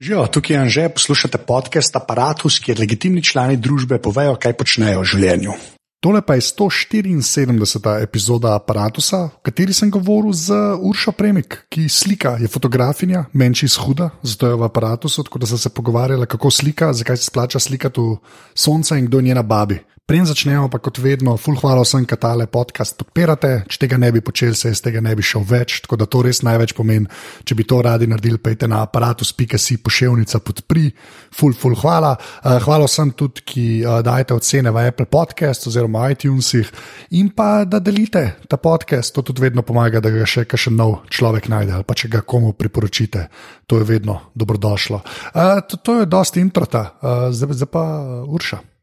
Živijo, tukaj je Anže, poslušate podcast Apparatus, kjer legitimni člani družbe povejo, kaj počnejo v življenju. Tole pa je 174. epizoda Apparatusa, v kateri sem govoril z Uršo Premik, ki slika, je fotografinja, menči izhuda, zato je v aparatusu, tako da sem se pogovarjala, kako slika, zakaj se splača slikati v sonce in kdo je njena babi. Preden začnemo, pa kot vedno, full hvala vsem, ki tale podcast podpirate. Če tega ne bi počeli, se iz tega ne bi šel več, tako da to res največ pomeni. Če bi to radi naredili, pejte na aparatus.si pošiljnica podpri, full, full hvala. Uh, hvala vsem tudi, ki uh, dajete ocene v Apple Podcast oziroma iTunesih in pa da delite ta podcast. To tudi vedno pomaga, da ga še kakšen nov človek najde ali pa če ga komu priporočite. To je vedno dobrodošlo. Uh, to, to je dosti introta, zdaj, zdaj pa Urša.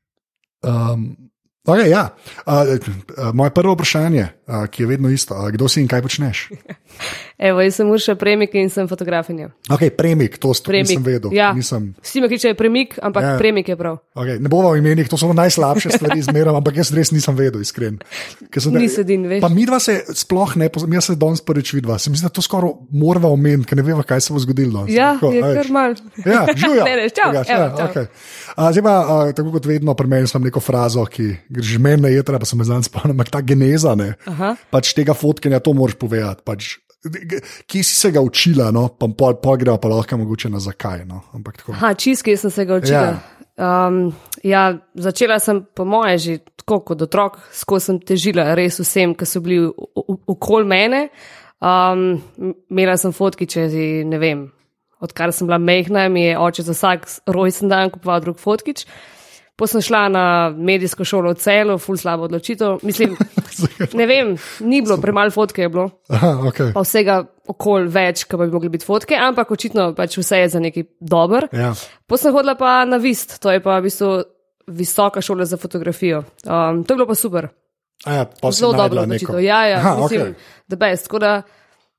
Um, okay, ja. uh, uh, moje prvo vprašanje, uh, ki je vedno isto, uh, kdo si in kaj počneš? Evo, jaz sem Urša Premik in sem fotografinja. Okay, premik, to st- Premik. nisem vedel. Ja. Nisem, Vsi me kličejo Premik, ampak Ja. Premik je prav. okay, ne bomo imenih, to so najslabše stvari zmeraj, ampak jaz res nisem vedel, iskren. Ker sem- Ni sedin, veš. Pa mi dva se sploh ne poznamo, jaz se danes prvič vidva. Se mi zdi, da to skoraj moramo omeniti, ker ne vemo, kaj se bo zgodilo. Ja, Tako, je a veš. kar mal. Ja, živijo. Ne, ne, čau, Drugače, evo, ja, čau. okay. A, zdaj pa, a, tako kot vedno, pri meni sem neko frazo, ki že meni na jedra, pa sem zdaj spomnil, ampak ta geneza, ne, Aha. pač tega fotkanja, to moraš povedati. Pač, kje si se ga učila, no? pa pol, pol greva pa lahko mogoče na zakaj. No? Tako. Aha, čiski sem se ga učila. Ja. Um, ja, začela sem, po moje, že tako kot otrok, skozi sem težila res vsem, ki so bili okoli mene. Um, imela sem fotki, če ne vem, odkar sem bila mehna, mi je oče za vsak rojsten dan kupoval drug fotkič. Potem sem šla na medijsko šolo v celu, ful slabo odločitev. Mislim, ne vem, ni bilo, premalo fotke je bilo Aha, okay. pa vsega okol več, kot bi mogli biti fotke, ampak očitno pač vse je za nekaj dober. ja. Potem sem hodila pa na Vist, to je pa v bistvu visoka šola za fotografijo. Um, to je bilo pa super, A Ja, zelo dobro odločitev. Ja, ja, Aha, mislim, okay. the best. Tako da,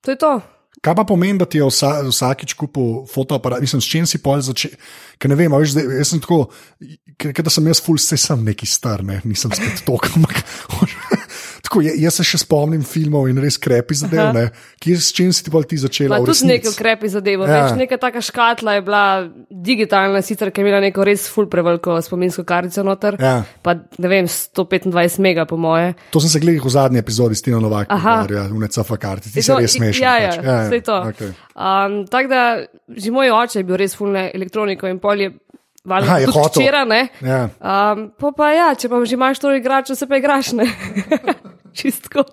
to je to. Kaj pa pomeni, da ti je vsa, vsakič kupil fotoaparat, mislim, s čim si pol začel? Ker ne vem, veš, zdaj, jaz sem tako, ker, ker da sem jaz ful, se sem neki star, ne, nisem spet tok, ampak. Tako, ja- jaz se še spomnim filmov in res krepi zadev. ne. Kje, s čim si ti bolj ti začela? Pa tudi nekaj ukrepi zadevo. Ja. Ja. Neka taka škatla je bila digitalna, sicer ki je imela neko res full preveliko spominsko kartico noter. Ja. Pa ne vem, 125 mega po moje. To sem se gledal v zadnji epizodi s Tino Novak, ja, v NCF karti. Ti si to- res smešen. Ja, ja, pač. ja, to. okej. Um, Tako da, že moj oče je bil res fulne elektroniko in pol je valjda je hotel. včeraj. Ja. Um, pa, pa ja, če pa že imaš to igračo, se pa igraš, ne. Čistko.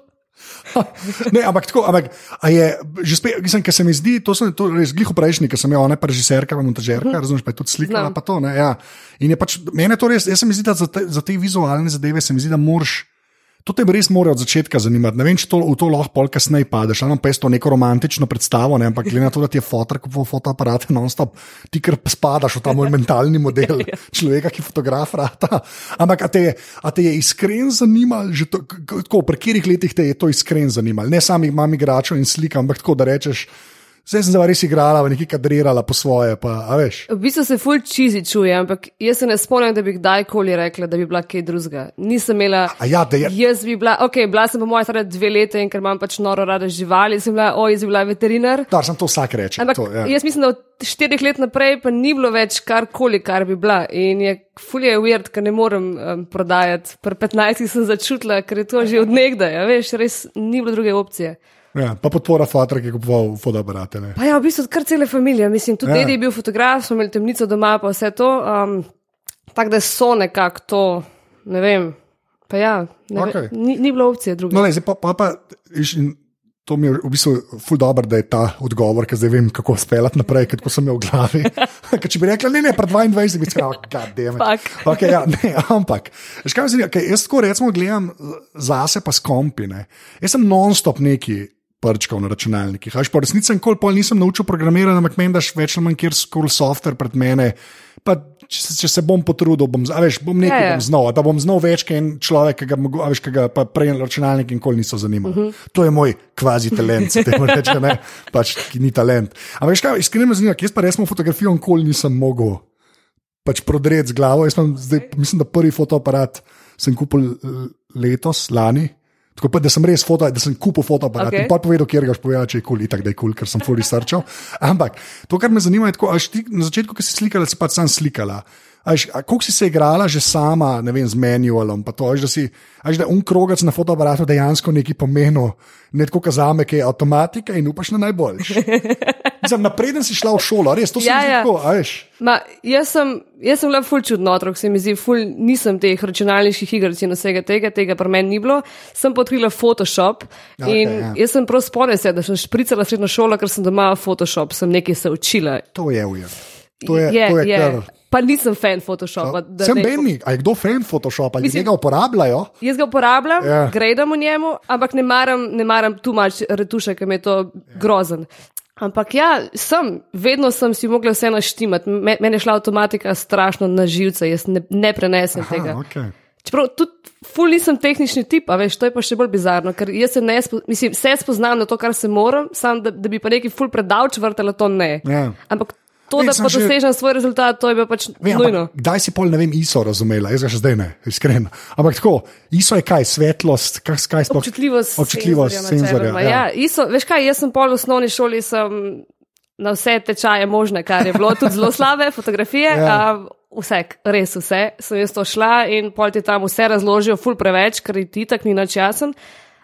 Ne, ampak tako, ampak a je, že spet, mislim, ker se mi zdi, to sem to res gliho prejšnji, ker sem imel ona režiserka, pa montažerka, razumeš, pa je tudi slikala, Znam. pa to, ne, ja. In je pač, mene to res, jaz se mi zdi, da za te, za te vizualne zadeve se mi zdi, da moraš. To te res mora od začetka zanimati. Ne vem, če to, v to lahko pol kasneje padeš. Ali pa je to neko romantično predstavo, ne? ampak glede na to, da ti je fotor kupoval fotoaparate non-stop, ti kar spadaš v ta moj mentalni model človeka, ki fotograf rata. Ampak a te, je- a te je iskren zanimal, že to, tako, pri katerih letih te je to iskren zanimal? Ne sami imam igračo in slikam, ampak tako da rečeš, zdaj sem zdaj res igrala, neki kadrirala po svoje, pa a. V bistvu se ful čizi čuje, ampak jaz se ne spomnim, da bi kdajkoli rekla, da bi bila kaj drugega. Nisem imela. A ja, da je. Jaz bi bila, ok, bila sem po mojem stara dve leta in ker imam pač noro rada živali, sem bila, oj, jaz bi bila veterinar. Dar, sem to vsak reče. Ampak to, ja. jaz mislim, da od štirih let naprej pa ni bilo več karkoli, kar bi bila. In je fulje weird, ker ne morem um, prodajati. Pri 15 sem začutila, ker je to že odnegdaj, a veš, res ni bilo druge opcije. Ja, pa podpora fotora, ki je kupoval fotoaparate. Pa ja, v bistvu kar cele družine, mislim, tudi Ja. dedi je bil fotograf, smo imeli temnico doma, pa vse to. Um, Tako da so nekako to, ne vem. Pa ja, ne okay. ni, ni bilo opcije druge. No, le, pa, pa, pa iš, in to mi je v bistvu ful dobro, da je ta odgovor, ker zdaj vem, kako speljati naprej, tako sem imel v glavi. Ker če bi rekla, ne, ne, pa 22, bi rekel, gadem. Fuck. Okay, ja, ne, ampak, kaj zdi, okay, jaz tako recimo gledam zase pa s kompine. Jaz sem non-stop neki. Prčkal na računalnikih. Až po resnici nikoli pol nisem naučil programirati, ampak meni daš več ali manj kjer skoro software pred mene. Pa, če, se- če se bom potrudil, bom, veš, bom nekaj Ja, ja. bom znal, da bom znal več, kot en človek, ki ga, mogo- a veš, ki ga pa prej računalnik nikoli niso zanimali. Uh -huh. To je moj kvazi talent, se temu reče, ne, pač ki ni talent. Ampak veš kaj, iskreno me zanima, jaz pa res fotografijo nikoli nisem mogel pač prodreti z glavo. Jaz imam zdaj, mislim, da prvi fotoaparat sem kupil letos, lani. Tako pa, da sem res foto, da sem kupil fotoaparat okay. in pa povedal, kjer ga špoja, če je kul, cool, tako da je kul, cool, ker sem fully starčal. Ampak to, kar me zanima, je, tako, ti, na začetku, ko si slikala, si pa sam slikala. Kako si se igrala že sama, ne vem, z manualom, pa to, až, da si, až, da unkrogac na fotoaparatu dejansko nekaj pomenil, ne tako kazame, ki je avtomatika in upaš na najboljši. Mislim, napreden si šla v šolo, res to si ja, ja. tako, ajš. Ma, jaz sem, jaz sem bila ful čudno otrok, se mi zdi, ful nisem teh računalniških iger in vsega tega, tega pri meni ni bilo. Sem podkrila Photoshop ja, in okay, ja. jaz sem prav spomnila se, da sem špricala srednjo šolo, ker sem doma Photoshop, sem nekaj se učila. To je ujem. To je, je, to je, je. Pa nisem fan Photoshopa. Sem Benny, ali kdo fan Photoshopa, ali ga uporabljajo? Jaz ga uporabljam, yeah. Ja. gredam v njemu, ampak ne maram, ne maram tu mač retuše, ker mi je to yeah. grozen. Ampak ja, sem, vedno sem si mogla vse naštimati. Mene je šla avtomatika strašno na živce, jaz ne, ne prenesem Aha, tega. Okay. Čeprav tudi ful nisem tehnični tip, a veš, to je pa še bolj bizarno, ker jaz se ne spo, mislim, spoznam na to, kar se moram, sam da, da bi pa neki ful predavč vrtela, to ne. Yeah. Ampak to, ne, da pa dosežem že... svoj rezultat, to je bilo pač ne, nujno. Kdaj si pol, ne vem, ISO razumela, jaz ga še zdaj ne, iskreno. Ampak tako, ISO je kaj, svetlost, kaj, kaj sploh? Občutljivost, občutljivost senzorja. Ja. Ja, ISO, veš kaj, jaz sem pol v osnovni šoli, sem na vse tečaje možne, kar je bilo tudi zelo slabe, fotografije. Ja. A, Vse, res vse, sem jaz to šla in pol ti tam vse razložijo, ful preveč, ker ti tak ni nač jasen.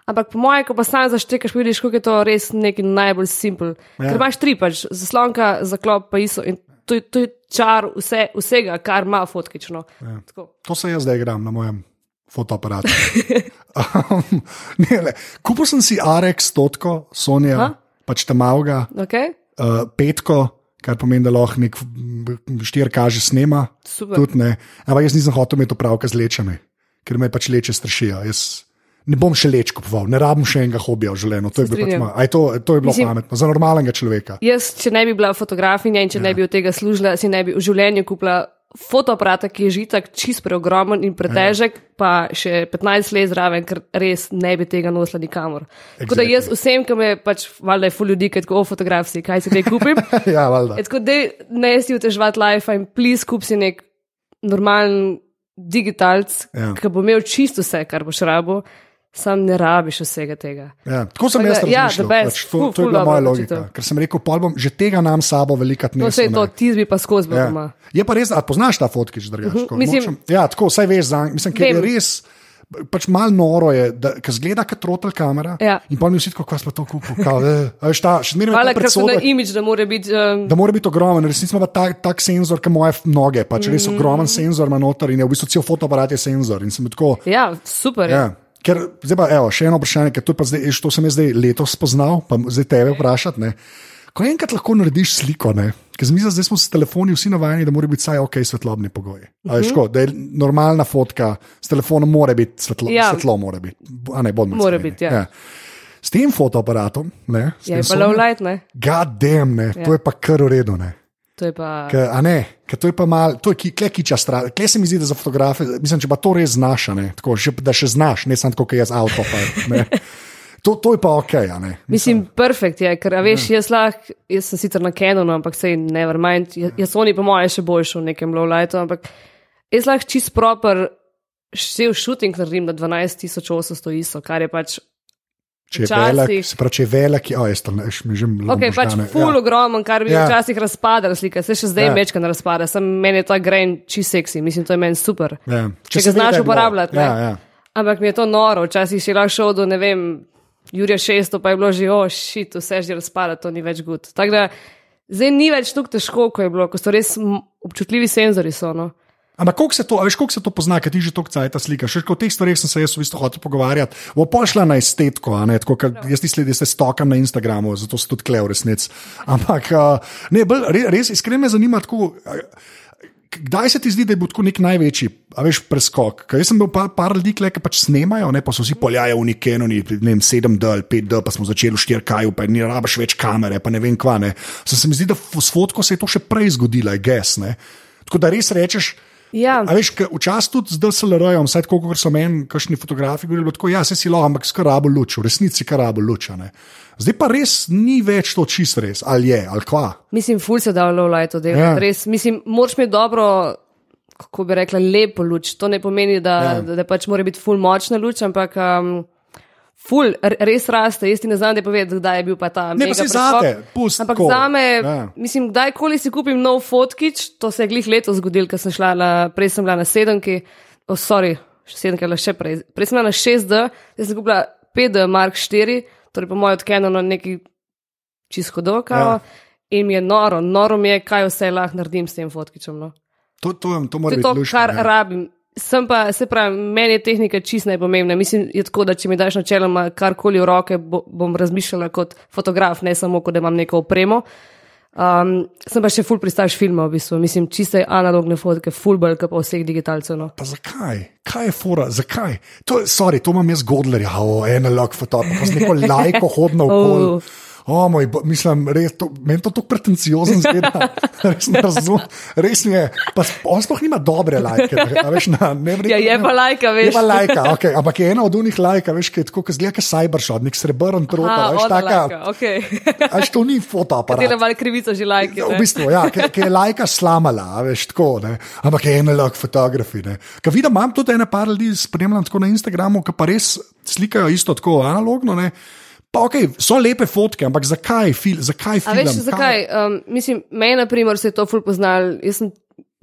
Ampak po mojem, ko pa sam zaštekaš, vidiš, kako je to res nekaj najbolj simpel. Ja. Ker imaš tri, pač zaslonka, zaklop, pa iso. In to, to je čar vse, vsega, kar ima fotkično. Ja. To se jaz zdaj igram na mojem fotoaparatu. um, Kupil sem si RX stotko, Sonja, ha? pač tam avga, okay. uh, petko. Kar pomeni, da lahko nek štir kaže snema. Ampak jaz nisem hotel imeti opravka z lečami, ker me pač leče strašijo. Jaz ne bom še leč kupoval, ne rabim še enega hobija v življenju. To, pač to, to je bilo Mislim, pametno za normalnega človeka. Jaz, če ne bi bila fotografinja in če ja. ne bi od tega služila, si ne bi v življenju kupila. Fotoaparat, ki je že tako čist preogromen in pretežek, ja. pa še 15 let zraven, ker res ne bi tega nosila nikamor. Exactly. Tako da jaz vsem, ki me pač, valjda je ful ljudi, ki tako o fotografiji, kaj se te kupim. ja, valjda. Tako da ne si utežvati life in please kup si nek normalen digitalc, ja. ki bo imel čisto vse, kar boš rabo sam ne rabiš vsega tega. Ja, tako sem jaz ja, razmišljal. Ja, pač, to, ful, to je bila moja logika. Ker sem rekel, bom, že tega nam sabo veliko ne. No, vse je to, ti bi pa skozi bil ja. doma. Je pa res, da poznaš ta fotkič, drugače. Uh -huh, mislim, ja, tako, vsaj veš, za, mislim, ker je res. Pač malo noro je, da zgleda kot trotel kamera. Ja. In pa mi vsi tako, kako smo to kupili. Hvala, ker so na imič, da mora biti. Um... Da mora biti ogromen, resnici ima tak, tak senzor, kot moje noge. Pač res mm. ogromen senzor ima noter in je v bistvu cel fotoaparat je senzor. Tako, ja, super. Ja. Ker, zdaj pa, evo, še eno vprašanje, ker to, zdaj, to sem jaz zdaj letos spoznal, pa zdaj tebe vprašati. Ko enkrat lahko narediš sliko, ker zdaj, zdaj smo s telefoni vsi navajeni, da mora biti vsaj ok svetlobni pogoji. Uh -huh. ško, da je normalna fotka s telefonom, mora biti svetlo, ja. svetlo mora biti. A ne, bodimo mora biti. Ja. Ja. S tem fotoaparatom, ne, s je pa low light, ne. Gadem, ne, ja. to je pa kar uredu, ne. To je pa. K, a ne, to je pa malo, to je ki, kle kiča stran. Kle se mi zdi, da za fotografe, mislim, če pa to res znaš, ne, tako, že, da še znaš, ne samo kot jaz avto. Pa, to, to je pa ok. Mislim, mislim perfekt je, ker veš, ja. jaz, lah, jaz sem sicer na Canonu, ampak sej never mind. Jaz, jaz oni po mojem še boljši v nekem low lightu, ampak jaz lahko čist proper. Še v šuting naredim na 12.800 ISO, kar je pač Če je velik, se pravi, če je velik, oh, jaz tam že živim. Ok, pač ful ja. ogromen, kar bi ja. včasih razpadal, slika se še zdaj ja. ne razpada, sem meni to green, čist seksi, mislim, to je meni super. Ja. Če, če se znaš uporabljati. Ja, ja. Ampak mi je to noro, včasih si lahko šel do, ne vem, Jurija 600, pa je bilo že, oh, šit, vse že razpada, to ni več gud. Tako da zdaj ni več tako težko, kot je bilo, ko so res občutljivi senzori. So, no. Ampak kako se to, veš, kako se to pozna, ker ti že toliko cajt slika. Še o teh stvareh sem se jaz v bistvu hotel pogovarjati. Bo pošla na estetko, ne tako, ker no. jaz ti sledim, da se stokam na Instagramu, zato so tudi klev resnic. Ampak ne, bolj, res iskreno me zanima tako. Kdaj se ti zdi, da je bil tako nek največji, a veš, preskok? Ker jaz sem bil par, par ljudi, ki pač snemajo, ne pa so vsi poljajo v Nikenu, ne vem, 7D ali 5D, pa smo začeli v 4K, pa ni rabaš več kamere, pa ne vem kva. Ne. Se mi zdi, da s fotko se je to še prej zgodilo, je ges. Tako da res rečeš, Ja. Veš, včasih tudi z DSLR-jem, vsaj tako, kot so meni, kakšni fotografi, govorili, da ja, se si lahko, ampak skrabo luč, v resnici skrabo luč. Zdaj pa res ni več to čist res, ali je, ali kva. Mislim, ful se da v low light oddelati. Ja. Res, mislim, moraš imeti dobro, kako bi rekla, lepo luč. To ne pomeni, da, ja. da, da pač mora biti ful močna luč, ampak. Um, Ful, res raste, jaz ti ne znam, da povedati, kdaj je bil pa ta. Ne, pa si zate, pusti. Ampak za me, ja. mislim, kdajkoli si kupim nov fotkič, to se je glih letos zgodil, ker sem šla na, prej sem bila na sedemki, oh, sorry, sedemki ali še prej, prej sem bila na 6D, zdaj sem kupila 5D Mark 4, torej po mojem odkenu neki čisto dokao. Ja. In mi je noro, noro mi je, kaj vse lahko naredim s tem fotkičem. No. To, to, to, to je to, luška, kar ja. rabim. Sem pa, se pravi, meni je tehnika čist najpomembnejša. Mislim, je tako, da če mi daš načeloma karkoli v roke, bo, bom razmišljala kot fotograf, ne samo, kot da imam neko opremo. Um, sem pa še full pristaš filma, v bistvu. Mislim, čiste analogne fotke, full kot pa vseh digitalcev. No. Pa zakaj? Kaj je fora? Zakaj? To, sorry, to imam jaz godlerja, o, analog fotograf, pa z neko lajko hodno okoli. Oh. O, moj, mislim, res, to, meni to tako pretenciozen zgleda. res ne razumem. Res mi je, pa on sploh nima dobre lajke. Veš, na, ne, ne, ja, je pa lajka, veš. Je pa lajka, okay, ampak je ena od unih lajka, veš, ki je tako, kot zgleda, kot cybershot, nek srebrn trot. Veš, taka. Okay. Veš, to ni fotoaparat. Le malo krivico že lajke. V bistvu, ja, ki je lajka slamala, veš, tako, ne. Ampak je ena lajka fotografija. Kaj vidim, imam tudi ene par ljudi, spremljam tako na Instagramu, ki pa res slikajo isto tako analogno, ne. Pa, okay, so lepe fotke, ampak zakaj, fil, zakaj film? Veš, zakaj? Um, mislim, meni, na primer, se je to ful poznal. Jaz sem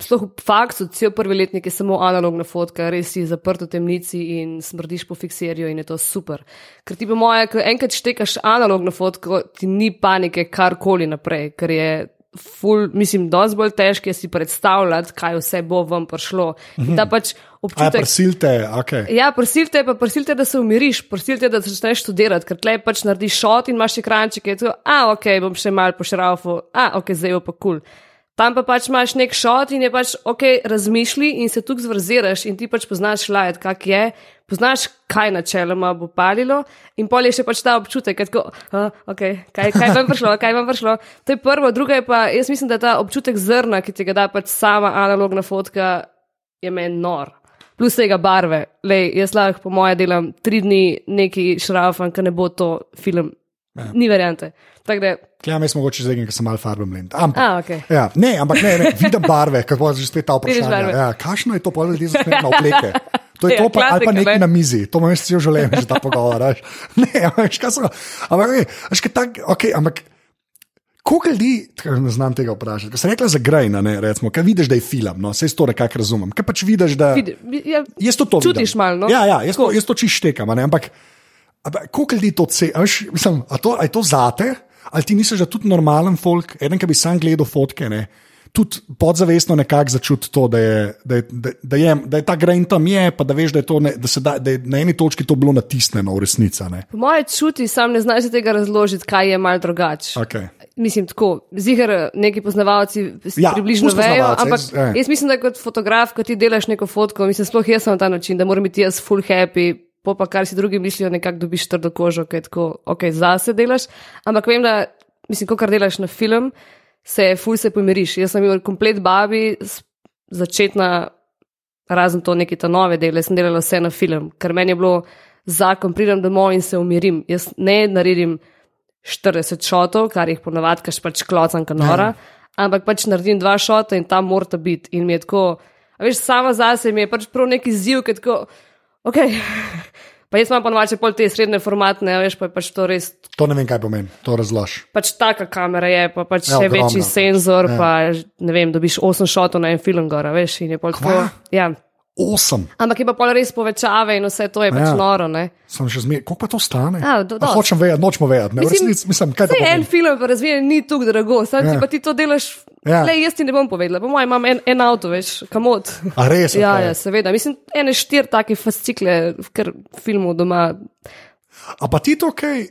sploh v faktu, cel prvi letnik je samo analogna fotka, res si zaprt v temnici in smrdiš po fikserju in je to super. Ker ti po moje, ko enkrat štekaš analogno fotko, ti ni panike karkoli naprej, ker je ful, mislim, dosti bolj težko si predstavljati, kaj vse bo vam prišlo. Mhm. Pač občutek, ja, prsilte, okay. ja, prsilte, pa prsilte, da se umiriš, prsilte, da začneš študirati, ker tle pač narediš šot in imaš ekranček, je to, a ok, bom še mal pošrafu, a ok, zdaj pa kul. Cool. Tam pa pač imaš nek šot in je pač ok, razmišljaj in se tukaj zvrziraš in ti pač poznaš lajt, kak je, poznaš, kaj načeloma bo palilo in pol je še pač ta občutek, tako, uh, ok, kaj, kaj vam prišlo, kaj vam prišlo. To je prvo, drugo je pa, jaz mislim, da ta občutek zrna, ki ti ga da pač sama analogna fotka, je meni nor. Plus tega barve, lej, jaz lahko po moje delam tri dni neki šrafan, ker ne bo to film. Ja. Ni variante. Ja, mi smo mogoče zdaj, ker sem malo farben blend. Ampak, A, okay. ja, ne, ampak ne, ne, vidim barve, kako je že spet ta vprašanje. Ja, Kakšno je to, pa ljudi zanima na obleke? To je ja, to, pa, ali pa nekaj ne. na mizi, to me vsi želim, že ta pogovor. Ne, veš, kaj so. Ampak, veš, kaj tak, ok, ampak. Koliko ljudi, ne znam tega vprašati, ko sem rekla za Grajna, ne, recimo, kaj vidiš, da je film, no, vse to nekako razumem. Kaj pač vidiš, da je ja, to to? Čutiš malo, no? Ja, ja, jaz to, to čištekam, ampak, ampak koliko ljudi to ceni, mislim, a to, a je to zate? Ali ti misliš, da tudi normalen folk, eden, ki bi sam gledal fotke, ne, tudi podzavestno nekako začuti to, da je, da, je, da, da, je, da je ta grain tam je, pa da veš, da je, ne, da, da, da je na eni točki to bilo natisnjeno v resnici. Moje čuti, sam ne znaš tega razložiti, kaj je mal drugače. Okay. Mislim, tako, zihar neki poznavalci ja, približno vejo, ampak jaz, eh. jaz mislim, da kot fotograf, ko ti delaš neko fotko, mislim, sploh jaz sem na ta način, da moram biti jaz full happy, po pa kar si drugi mislijo, nekako dobiš trdo kožo, kaj tako, ok, zase delaš. Ampak vem, da, mislim, ko kar delaš na film, se ful se pomiriš. Jaz sem bil komplet babi, začetna, razen to neki ta nove dele, sem delala vse na film, ker meni je bilo zakon, pridem domov in se umirim. Jaz ne naredim 40 šotov, kar jih ponavadi, kaš pač klocam kanora, ja. ampak pač naredim dva šota in tam mora biti. In mi je tako, a veš, sama zase mi je pač prav neki ziv, ker tako. Ok. Pa jaz imam pa noče pol te srednje formatne, veš, pa je pač to res. To ne vem, kaj pomeni, to razlož. Pač taka kamera je, pa pač ja, še večji senzor, ja. pa ne vem, dobiš 8 šotov na en film gora, veš, in je pol tako. Ja. 8. Ampak je pa pol res povečave in vse to je pač ja. noro. Ne? Sem že zmeraj, koliko pa to stane? A, do, do. A, hočem vedeti, nočemo vedeti. Mislim, resnic, mislim, kaj to je? En film pa razvijen ni tu drago, sam ja. ti pa ti to delaš. Ja. Le, jaz ti ne bom povedala, po mojem imam en, en avto, veš, kamot. A res? ja, okay. ja, seveda. Mislim, ene štir take fascikle, ker filmov doma. A pa ti to, kaj?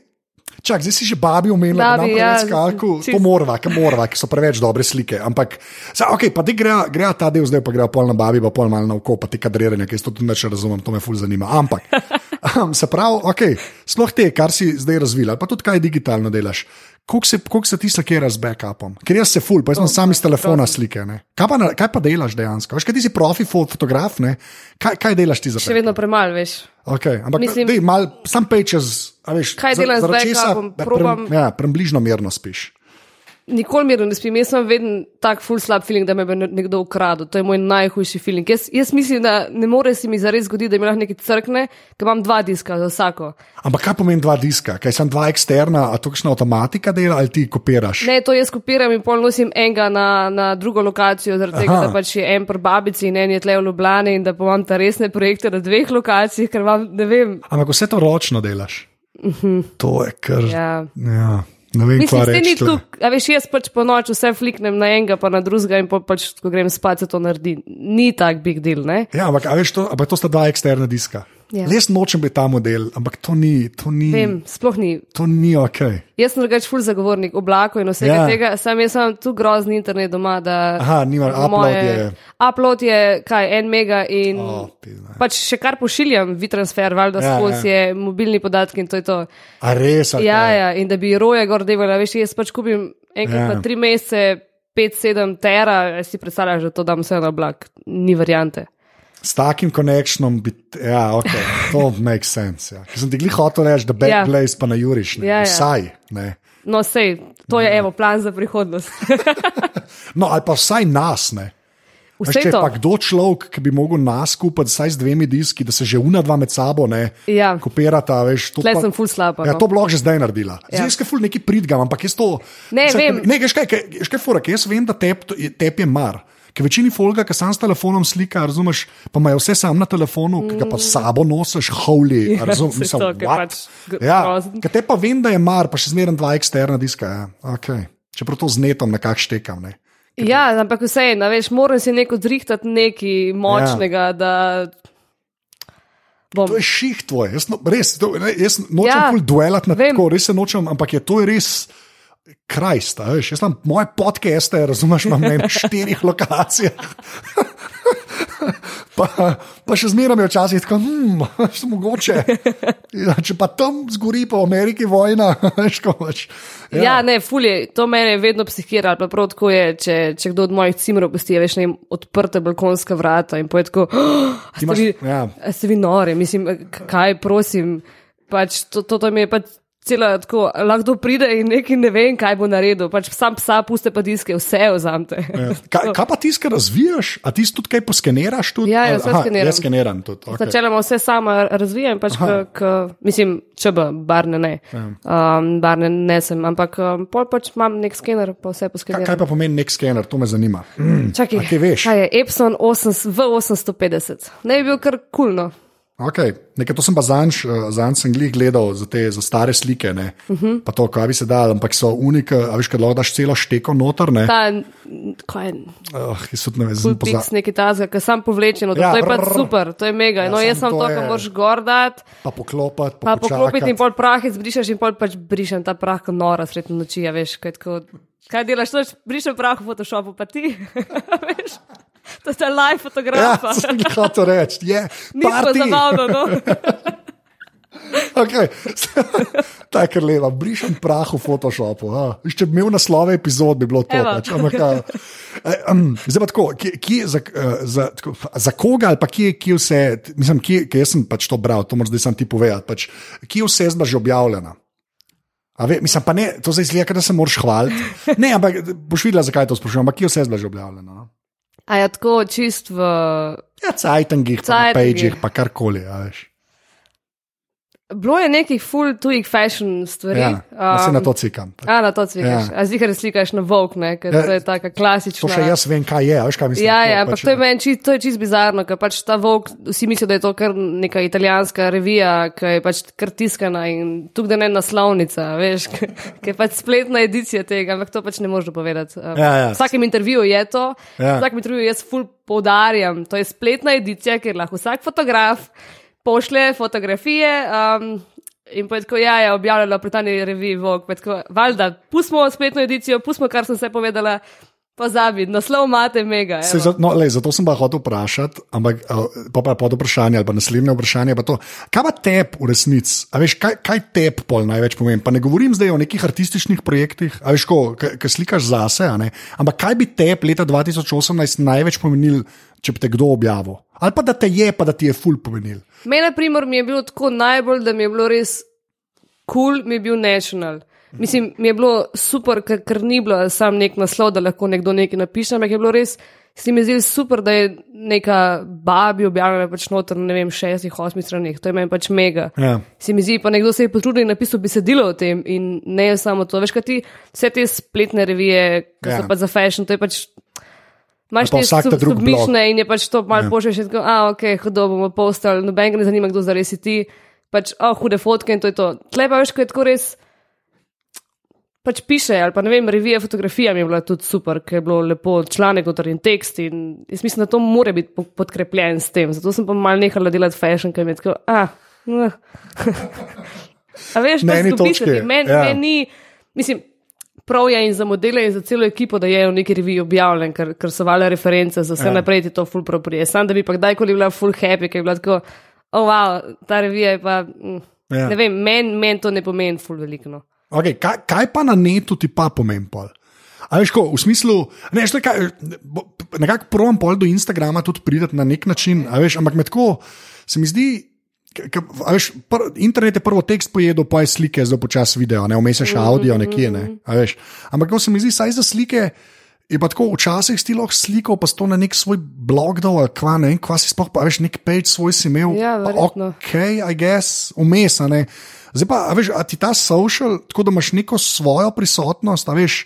Čak, zdaj si že babi umenil, da ja, skalku, čist... to morva, ki morva, ki so preveč dobre slike. Ampak, za, ok, pa ti gre, gre ta del, zdaj pa gre pol na babi, pa pol malo na oko, pa ti kadriranje, ki to tudi neče razumem, to me ful zanima. Ampak, um, se pravi, ok, sploh te, kar si zdaj razvila, pa tudi kaj digitalno delaš. Kako se, se ti slike z backupom? Ker jaz se ful, pa jaz imam sam iz telefona slike. Kaj pa, kaj pa delaš dejansko? Veš, kaj ti si profi fotograf, kaj, kaj delaš ti za to? Še vedno premalo, veš. Okay, ampak Mislim, dej, mal, sam pej čez. Veš, kaj delaš z backupom? Pre, ja, Približno mirno spiš. Nikoli mirno ne spim, jaz sem vedno tak full slab feeling, da me bo nekdo ukradel. To je moj najhujši feeling. Jaz, jaz mislim, da ne more se mi zares zgoditi, da mi lahko nekaj crkne, ker imam dva diska za vsako. Ampak kaj pomeni dva diska? Kaj sem dva eksterna, a to kakšna avtomatika dela ali ti kopiraš? Ne, to jaz kopiram in pol nosim enega na, na drugo lokacijo, zaradi tega, da pač je en pri babici in en je tle v Ljubljani in da imam ta resne projekte na dveh lokacijah, ker vam ne vem. Ampak vse to ročno delaš. Uh -huh. To je kar. Ja. ja. Ne vem, Mislim, da ni tu, a veš, jaz pač po noč vse fliknem na enega, pa na drugega in pol pač, ko grem spat, se to naredi. Ni tak big deal, ne? Ja, ampak, veš, to, ampak to sta dva eksterna diska. Ja. Res nočem biti ta model, ampak to ni, to ni, Vem, sploh ni. to ni ok. Jaz sem drugač full zagovornik oblakov in vsega Ja. ja. tega, sam jaz sem tu grozni internet doma, da. Aha, nima, upload je. Upload je kaj, en mega in O, pizda. pač še kar pošiljam, WeTransfer, valjda Ja, ja, skozi ja. je mobilni podatki in to je to. A res? ali Ja, ja, in da bi roje gor devala, veš, jaz pač kupim enkrat ja. na tri mesece, pet, sedem tera, si predstavljaš, da to dam vse na oblak, ni variante. S takim konekšnom bi, ja, ok, to makes sense. Ja. Ker sem ti glih hotel reči, da Backblaze ja. pa na Juriš, ne, Ja, ja. vsaj. Ne. No, sej, to je evo plan za prihodnost. No, ali pa vsaj nas. Ne. Veš, Vse če je pa kdo človek, ki bi mogel nas skupaj vsaj z dvemi diski, da se že una dva med sabo ne Ja. kopirata. Veš, to Tle pa- sem full slaba. Ja, no. to bi lahko že zdaj naredila. Ja. Zdaj ja. ful neki pridgam, ampak jaz to. Ne. Ne, veš kaj, kaj, veš kaj fora, jaz vem, da tep, tep je mar. Ker večini folga, ki sam s telefonom slika, razumeš, pa imajo vse sam na telefonu, ki ga pa sabo nosiš, holy, Ja, razumeš, mislim, to, ker pač Ja, ker te pa vem, da je mar, pa še zmeraj dva eksterna diska. Ja. Okay. Čeprav to z netom nekako štekam. Ne. Ja, ampak vseeno, veš, moram si neko zrihtati nekaj močnega, ja. da bom. To je ših tvoj, jaz, no, res, to, jaz nočem ja, duelati na vem. tako, res se nočem, ampak je to res. Krajst, veš, jaz sem moje podcaste, razumeš, imam na štirih lokacijah. Pa, pa še zmeraj je včasih tako, hm, še mogoče. Ja, če pa tam zgori, v Ameriki vojna, veš, ko pač. Ja, ja ne, fulje, to mene vedno psihira, ali pa prav tako je, če, če kdo od mojih cimrov pusti, veš, ne, odprte balkonska vrata in poje tako, oh, ste, vi, ja. ste vi nori, mislim, kaj, prosim, pač to, to, to mi je pač. Cela tako, lahko pride in nekaj ne vem, kaj bo naredil. Pač sam psa, puste pa diske, vse vzamete. Ja. Kaj, kaj pa tiskaj razvijaš? A ti tudi kaj poskeniraš? Tudi? Ja, ja, vse Aha, skeniram. Jaz skeniram tudi. Okay. Načeloma vse sama razvijam, pač k, k, mislim, če bi, barne ne. Ja. Um, barne ne sem, ampak um, pol pač imam nek skener, pa vse poskeniram. kaj pa pomeni nek skener, to me zanima. Mm. Čakaj, kaj veš? Kaj je Epson 8, V850? Ne bi bil kar kulno. Okay. Nekaj to sem pa zanj, zanj sem glih gledal za te za stare slike. Uh Mhm. -huh. Pa to, kaj bi se dal, ampak so unike, a veš, kad lahko daš celo šteko noter. Ne, Ta, kaj je, oh, jaz ne vem, pix poza... neki tazga, ki sam povlečen, Ja, ja, to je pa super, to je mega. Ja, No, jaz sem to to, kar moraš gordat, pa poklopiti, pa pa, poklopiti in pol prah izbrišeš in pol pač brišem ta prah kot nora srednjo noči, a veš, kaj tako. Kaj delaš, brišem prah v Photoshopu, pa ti, veš, to je live Ja, fotografa. sem jih hotel reči, je Ni party. zabavno, no. Okay. Ta je kar leva, brišem prah v Photoshopu. A. Če bi imel naslove epizod, bi bilo to. Pač. Ampak, a, um, zdaj pa tako, kje, kje, za, eh, za, tako, za koga ali pa kje, kje vse, mislim, kje, kje sem pač to bral, to moram zdaj sam ti povedati. Pač, kje vse je zdaj že objavljeno? A Ve, mislim, pa ne, to zdaj izgleda, da se moraš hvaliti. Ne, ampak boš videla, zakaj to sprašujem. Ampak kje vse je zdaj že objavljeno? A je tako čist v. Ja, cajtangih, pa Cajtangih. pageh, pa karkoli. veš. Bilo je nekih full tujih fashion stvari. Ja, um, se na to cikam. A, na to cvikaš. Ja. Ja. A zihar slikaš na Vogue, ne, ker Ja, ja, to je taka klasična. To še jaz vem, kaj je. Veš, kaj mislim, Ja, ja, pač ampak to je meni čist, to je čist bizarno, ker pač ta Vogue, vsi mislijo, da je to kar neka italijanska revija, ki je pač kar tiskana in tukaj da ne naslovnica, veš, ki je pač spletna edicija tega, ampak to pač ne možeš povedati. Um, Ja, ja. V vsakem intervjuju je to, Ja. v vsakem intervjuju jaz full poudarjam, to je spletna edicija, kjer lahko vsak fotograf pošlje fotografije. Um, In pa je tako, ja, je objavljala pri tani reviji Vogue, tako, valjda, pustimo spletno edicijo, pustimo, kar sem se povedala, pozabi, naslov imate mega. Se, za, no, lej, zato sem pa hotel vprašati, ampak a, pa, pa pod vprašanje ali pa naslednje vprašanje. Pa to, kaj pa tep v resnici? A veš, kaj, kaj tep pol največ pomeni? Pa ne govorim zdaj o nekih artističnih projektih, a veš, ko ka slikaš zase, ampak kaj bi tep leta 2018 največ pomenil, če bi te kdo objavil? Ali pa da te je, pa da ti je ful pomenil. Mene, na primer, mi je bilo tako najbolj, da mi je bilo res kul, cool, mi je bil national. Mislim, mi je bilo super, ker, ker ni bilo sam nek naslov, da lahko nekdo nekaj napiše, ampak je bilo res, se mi zdi super, da je neka babi objavljena pač noter, ne vem, šestih, osmih stranih, to je meni pač mega. Ja. Se mi zdi, pa nekdo se je potrudil in napisal besedilo o tem in ne samo to. Veš, kaj ti vse te spletne revije, ki Ja. so pač za fashion, to je pač. Imaš te drug submišne in je pač to malo Ja. pošlješ, tako, a ok, hudo bomo postali, noben ga ne zanima, kdo zares si ti, pač, a oh, hude fotke in to je to. Tle pa veš, ko je tako res. Pač piše, ali pa ne vem, revija fotografija mi je bila tudi super, ker je bilo lepo članek, noter in tekst. In jaz mislim, da to mora biti po- podkrepljen s tem. Zato sem pa mal nehala delati fashion, ker mi je tako, ah, no. A veš, pač eni dobiš, točki, meni ja. ja. men ni, mislim, prav je in za modele in za celo ekipo, da je v neki reviji objavljen, ker, ker so vale reference za vse Ja. naprej, ti to full proprije. Sam da bi pa kdajkoli bila full happy, ker je bila tako, oh wow, ta revija je pa, mm, Ja. ne vem, meni men to ne pomeni full veliko. No. Okay, kaj, kaj pa na netu ti pa pomeni pol? A veš, ko, v smislu, ne, šle, kaj, nekako provam pol do Instagrama tudi priti na nek način, veš, ampak me tako se mi zdi. Veš, pr, internet je prvo tekst pojedel, pa je slike, zdaj počasi video, ne vmes še audio nekje. Ne, a veš. Ampak to se mi zdi, saj za slike je pa tako včasih ti lahko sliko, pa sto na nek svoj blog dol, ali kva ne kva si sploh, pa veš, nek page svoj si imel. Ja, verjetno. ok, I guess, vmes, ne. Zdaj pa, a veš, a ti ta social, tako da imaš neko svojo prisotnost, a veš,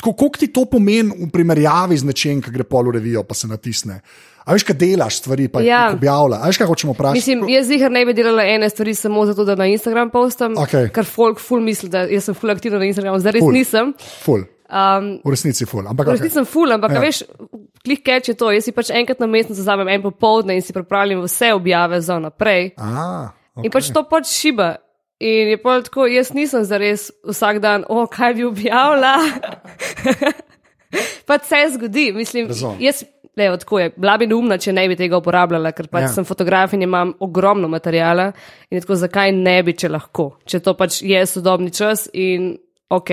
tako koliko ti to pomeni v primerjavi z nečem, ki gre pol v revijo, pa se natisne. A veš, kaj delaš stvari, pa Ja. jih objavlja. A veš, kaj hočemo vprašati? Mislim, jaz zihar ne bi delala ene stvari samo zato, da na Instagram postam, Okej. ker folk full misli, da jaz sem full aktivna na Instagramu, zdaj res Ful. nisem. Ful. Um, V resnici ful. Ampak, V resnici sem ful, ampak Ja. veš, klik keč je to. Jaz si pač enkrat na mesec vzamem en popoldne in si pripravljam vse objave za naprej. A, Okay. In pač to pač šiba. In je pa tako, jaz nisem zares vsak dan, o, kaj bi objavila. pač se zgodi, mislim, Razumem. jaz. Ne, tako je. Bila bi neumna, če ne bi tega uporabljala, ker pač Ja. sem fotograf in imam ogromno materijala. In tako, zakaj ne bi, če lahko, če to pač je sodobni čas in ok.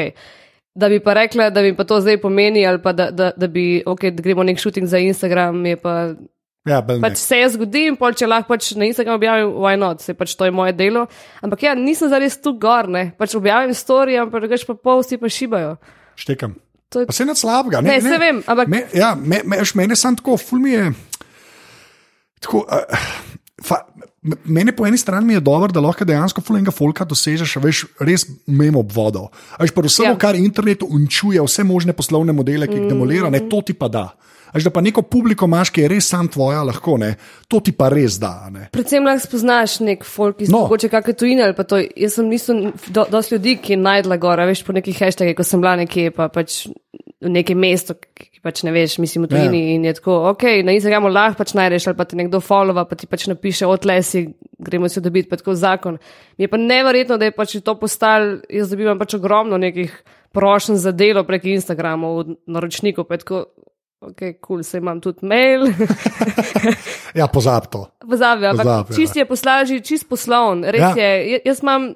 Da bi pa rekla, da bi pa to zdaj pomeni, ali pa da, da, da bi, ok, da gremo nek shooting za Instagram, je pa ja, Pač se je zgodil in pol, če lahko pač na Instagramu objavim, why not, se pač to je moje delo. Ampak ja, nisem zares tu gor, ne. Pač objavim story, ampak drugač pa posti pa šibajo. štekam. To je- Pa se ne slabega. Ne, saj vem, ampak- Me, ja, me, me, veš, mene sam tako, ful mi je. Tako, uh, fa, m- mene po eni strani je dobro, da lahko dejansko fulenga folka dosežeš, veš, res mimo obvodov. A Veš, pa vse. Ja. kar internet uničuje, vse možne poslovne modele, ki jih demolira, ne, to ti pa da. A Veš, da pa neko publiko imaš, ki je res sam tvoja, lahko ne, to ti pa res da. Ne. Predvsem lahko spoznaš nek folk, ki No. mogoče kakšne tujine ali pa to. Jaz sem nisem do, dosti ljudi, ki najdla gor, a veš po nekih hashtagih, ko sem bila nekje, pa pač v nekem mestu, ki pač ne veš, mislim v tujini Ja. in je tako, ok, na Instagramu lahko pač najdeš ali pa ti nekdo followa, pa ti pač napiše od lesi, gremo si dobiti pa tako zakon. Mi je pa neverjetno, da je pač to postal, jaz dobivam pač ogromno nekih prošenj za delo prek Instagrama od naročnikov, pa tako, ok, kul, cool, se imam tudi mail. Ja, pozab to. Pozabi, ampak Pozabi, ja. čist je poslaži, čist poslovn. Res Ja. ja. je, ja- jaz imam,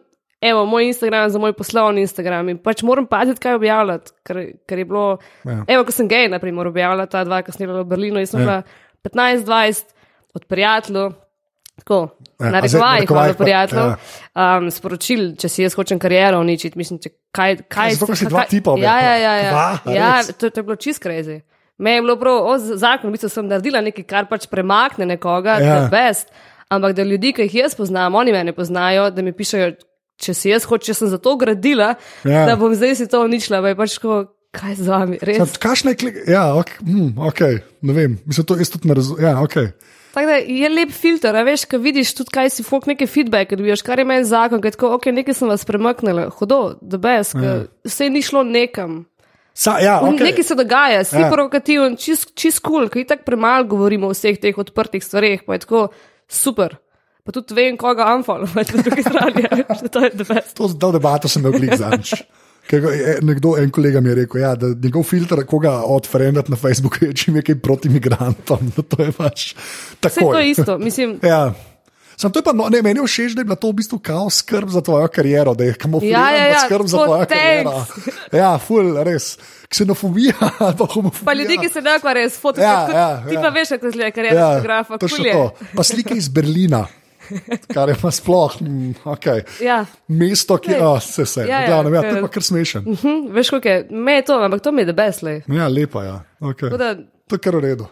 evo, moj Instagram za moj poslovni Instagram in pač moram paziti, kaj objavljati, ker, ker je bilo, Ja. ja. evo, ko sem gej, naprimer, objavljala ta dva, ki sem delala v Berlinu, jaz sem Ja. bila 15-20 od prijateljev. Tako, Ja, ja, narekovaj, hvala prijateljev. ja. Ja. Um, sporočil, če si jaz hočem kariero uničiti, mislim, če kaj. kaj zato, ker si kaj- dva tipa Ja, ja, ja. objavila. Dva? ja. ja to, to je bilo čist krezi. Me je bilo prav, o, zakon, v bistvu sem naredila nekaj, kar pač premakne nekoga, Ja. ja. best. Ampak da ljudi, ki jih jaz poznam, oni me ne poznajo, da mi pišajo, če si jaz hočem, če sem za to gradila, Ja. da bom zdaj si to uničila, pa je pač kaj z vami, res. Kakšne klik, ja, ok, hm, ok, ne vem, mislim, to jaz tudi ne razumem. Ja, okay. Tako da je lep filter, a veš, ko vidiš tudi, kaj si folk neke feedbacke dobiš, kar je meni zakon, ker je tako, ok, nekaj sem vas premaknila, hudo, da bes, ja. vse ni šlo nekam. Sa, ja, Okay. Nekaj se dogaja, si Ja. ja. provokativen, čist kul, cool, ker tako premalo govorimo o vseh teh odprtih stvareh, pa je tako super. Pa tudi vem, koga unfollowati na drugi strani, a veš, da to je best. To, to debato sem imel glik zadnjič. Je Nekdo, en kolega mi je rekel, ja, da njegov filter, koga odfrendati na Facebooku, je čim je kaj proti migrantom. Da to je pač Vse tako. to je isto, mislim. Ja. Sam to je pa, no, ne, meni je všeč, da je bila to v bistvu kao skrb za tvojo kariero, da je kamuflirana Ja, ja, ja, skrb za tvojo kariero. thanks. Ja, ful, res. Ksenofobija ali pa homofobija. Pa ljudi, ki se ne ukvarjajo s Ja, fotografom, ja, ti ja. pa veš, kako zgleda karijera ja, fotografa, kul je. to. Pa slike iz Berlina. kar je pa sploh, mm, okay. Ja. mesto, ki oh, se vse. Ja, ja, Glavnem, ja, to je pa kar smešen. Hm, veš, kako je, me je to, ampak to mi je debeslej. Ja, lepa je. Ja. Okay. Da, To je kar v redu.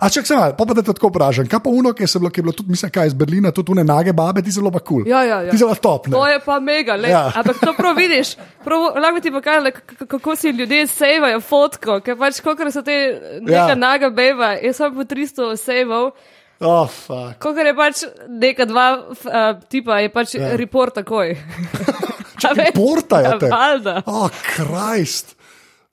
A če se malo, pa, pa da te tako vprašam, kaj pa uno, ki je, se bilo, ki je bilo tudi, mislim, kaj iz Berlina, tudi une nage babe, ti zelo pa kul. Cool. Ja, ja, ja. Ti zelo top. Ne? to je pa mega, le. Ja. Ja. Ampak to prav vidiš, prav, lahko ti k- kako si ljudje sejvajo fotko, ker pač koliko so te neka Ja. ja. naga beba, jaz sem po 300 sejval. Oh. Ko je pač neka dva uh, tipa, je pač Ja. ja. report takoj. Reportajo te. Valjda. Oh, Krist.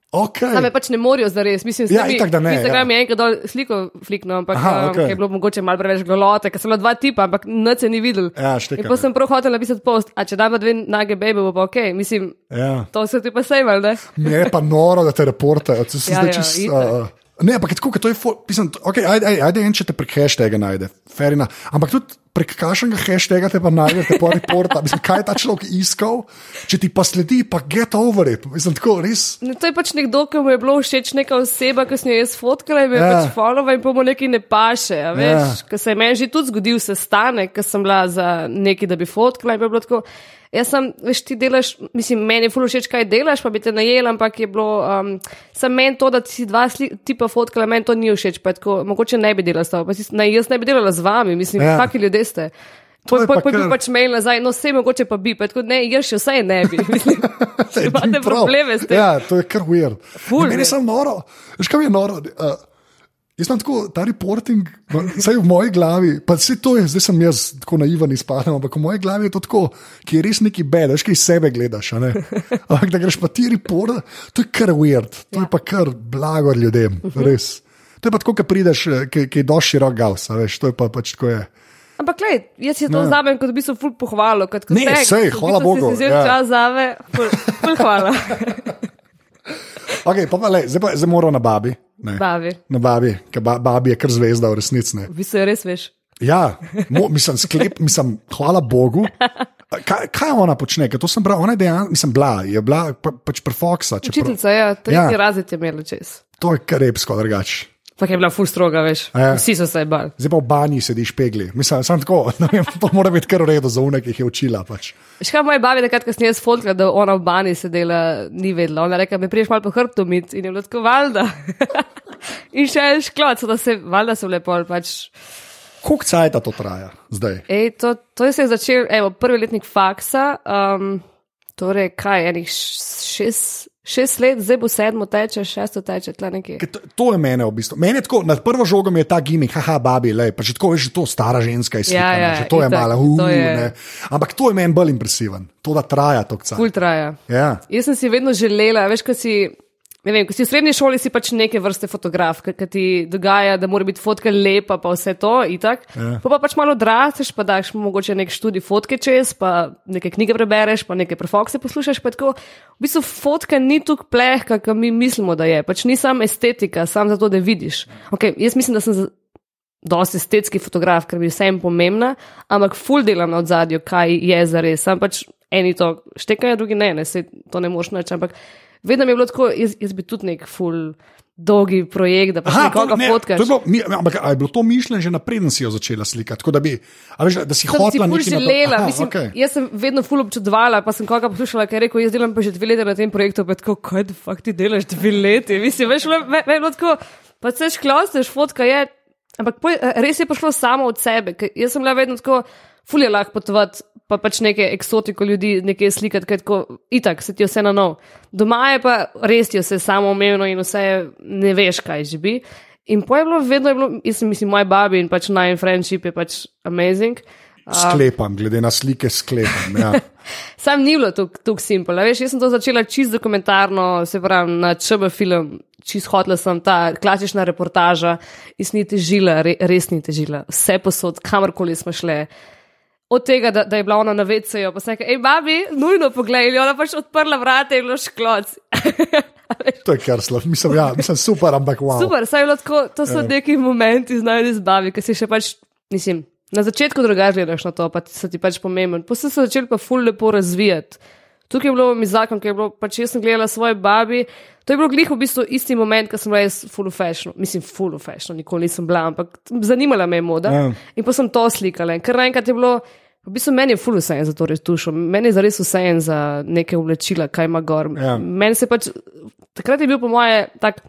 Okay. Tam je pač ne morajo zares, mislim, Ja, itak, da ne, Instagram ja. je enkrat dol sliko fliknil, ampak Aha, okej. okay. je bilo mogoče malo preveč golote, ker sem bila dva tipa, ampak noč se ni videl. Ja, štekam, In ja. sem prav hotel napisati post, a če da pa dve nage bebe, bo pa ok, mislim, Ja. to se ti pa sejval, ne? Mi je pa noro, da te reportajo. To se Ja, zdaj ja, čist, itak. uh, ne, ampak tako, ker to je, pisem, okay, ajde, ajde, ajde en, če te prek hashtaga najde, ferina. Ampak tudi prek kakšnega hashtaga te pa najde, te pa reporta. Mislim, kaj je ta človek iskal, če ti pa sledi, pa get over it. Mislim, tako res. Ne, to je pač nekdo, ki mu je bilo všeč neka oseba, ki sem jo jaz fotkala in me je Ja. ja. pač followa in pa mu nekaj ne paše. a Veš, Ja. ja. Ker se je meni že tudi zgodil sestanek, ker sem bila za nekaj, da bi fotkala in pa je bilo tako. Jaz sem, veš, ti delaš, mislim, meni je ful všeč, kaj delaš, pa bi te najel, ampak je bilo, um, sem meni to, da si dva tipa fotkala, meni to ni všeč, pa tako, mogoče ne bi delala s tabo, pa si, ne, jaz ne bi delala z vami, mislim, Ja. kakšni ljudje ste. Poj, poj, poj, pač mail nazaj, no vse mogoče pa bi, pa tako, ne, jaz še vse ne bi. Imate probleme s tem. Ja, to je kar weird. Ful Ne, Meni je samo noro. Veš, kam je noro? Uh, Jaz sem tako, ta reporting, vsaj v moji glavi, pa vse to je, zdaj sem jaz tako naivan izpadem, ampak v moji glavi je to tako, ki je res neki bed, veš, kaj iz sebe gledaš. a ne. Ampak da greš pa ti report, to je kar weird, to je pa kar blago ljudem, res. To je pa tako, ki prideš, ki, ki je dosti širok gaus, a veš, to je pa pač tako je. Ampak, gled, jaz si to Ne. vzamem kot v bistvu ful pohvalo. Kot Ne, tag, sej, v hvala Bogu, Si vzel ja. ja. čas zame, ful, ful hvala. Okay, pa pa le, zdaj pa zdaj moram na babi. Ne. Bavi. Na babi, ker ba, babi je kar zvezda v resnici. ne. V bistvu je res veš. Ja, mo, mislim, sklep, mislim, hvala Bogu. Kaj, kaj ona počne? Ker to sem bral, ona je dejansko, mislim, bila, je bila pa, pač čeprav- Učiteljica je, tretji Ja. ja. razred je imela čez. To je kar repsko, drugače. Pak je bila ful stroga, veš. Ja. Vsi so se bali. Zdaj pa v banji sediš pegli. Mislim, sam tako, vem, to mora biti kar v redu za unek, ki jih je učila. Pač. Še kaj moje babi, takrat, ko sem jaz fotkala, da ona v bani sedela, ni vedela. Ona reka, me priješ malo po hrbtu mit in je bilo tako valjda. in še en šklot, da se, valjda so lepo, pač. Koliko cajt to traja zdaj? Ej, to, to je se začel, evo, prvi letnik faksa, um, torej kaj, enih šest, šest let, zdaj bo sedmo teče, šesto teče, tle nekje. To, to je mene v bistvu. Meni je tako, na prvo žogo je ta gimik, haha, babi, le, pa že tako veš, že to stara ženska je slika, Ja, ja, že to je itak, malo, to uh, je- ne. Ampak to je meni bolj impresiven, to da traja to cajt. Ful traja. Ja. Jaz sem si vedno želela, veš, ko si. Ne vem, ko si v srednji šoli, si pač neke vrste fotograf, ki ti dogaja, da mora biti fotka lepa, pa vse to. itak. Ja. Pa, pa pač malo odrasteš, pa daš mogoče nek študij fotke čez, pa nekaj knjige prebereš, pa nekaj prefokse poslušaš. Tako, v bistvu fotka ni tako plehka, kot mi mislimo, da je. Pač ni samo estetika, samo zato, da vidiš. Okay, jaz mislim, da sem dosti estetski fotograf, ker mi je vsem pomembna, ampak ful delam na ozadju, kaj je za res. Sam pač eni to štekajo, drugi ne, ne se to ne moš nač. Ampak vedno mi je bilo tako, jaz, jaz bi tudi nek ful dolgi projekt, da pač Aha, nekoga to, ne, fotkaš. to je bilo, mi, ampak je bilo to mišljeno že naprej, da si jo začela slikati? Tako da, bi, veš, da si si hotela nekaj želela, Aha, mislim, okej. jaz sem vedno ful občudovala, pa sem koga poslušala, ki je rekel, jaz delam pa že dve leti na tem projektu, pa tako, kaj da fakt ti delaš dve leti, mislim, veš, me, me, me je bilo tako, pa se šklosteš, fotka je, ampak poj, res je prišlo samo od sebe, ker jaz sem bila vedno tako, ful je lahko potovati, pa pač neke eksotiko ljudi, nekaj slikati, kaj tako, itak se ti vse na nov. Doma je pa res ti vse samo umevno in vse ne veš, kaj že bi. In poj je bilo, vedno je bilo, jaz mislim, moj babi in pač naj friendship je pač amazing. Sklepam, glede na slike, sklepam. Ja. Sam ni bilo tako simpel. Veš, jaz sem to začela čist dokumentarno, se pravi na ČB film, čist hotla sem ta klasična reportaža, iz ni težila, re, res ni težila, vse posod, kamorkoli smo šli. Od tega, da, da je bila ona na vecejo, pa sem rekla, hej, babi, nujno poglej, ona pač odprla vrata in bilo škloc. To je kar slab, mislim, ja, mislim super, ampak wow. Super, saj bilo tako, to so neki momenti znani z babi, ki si še pač, mislim, na začetku drugače gledaš na to, pa so ti pač pomemben. Pa so se začeli pa ful lepo razvijati. Tukaj je bilo mi zakon, ker je bilo, pač jaz sem gledala svoje babi. To je bilo glih v bistvu isti moment, ko sem bila jaz full of fashion. Mislim, full of fashion, nikoli nisem bila, ampak zanimala me je moda. Ja. In pa sem to slikala. In kar naenkrat je bilo, v bistvu meni je full vse za to retušo, meni je zares vse za neke oblečila, kaj ima gor. Ja. Meni se pač, takrat je bil po moje tak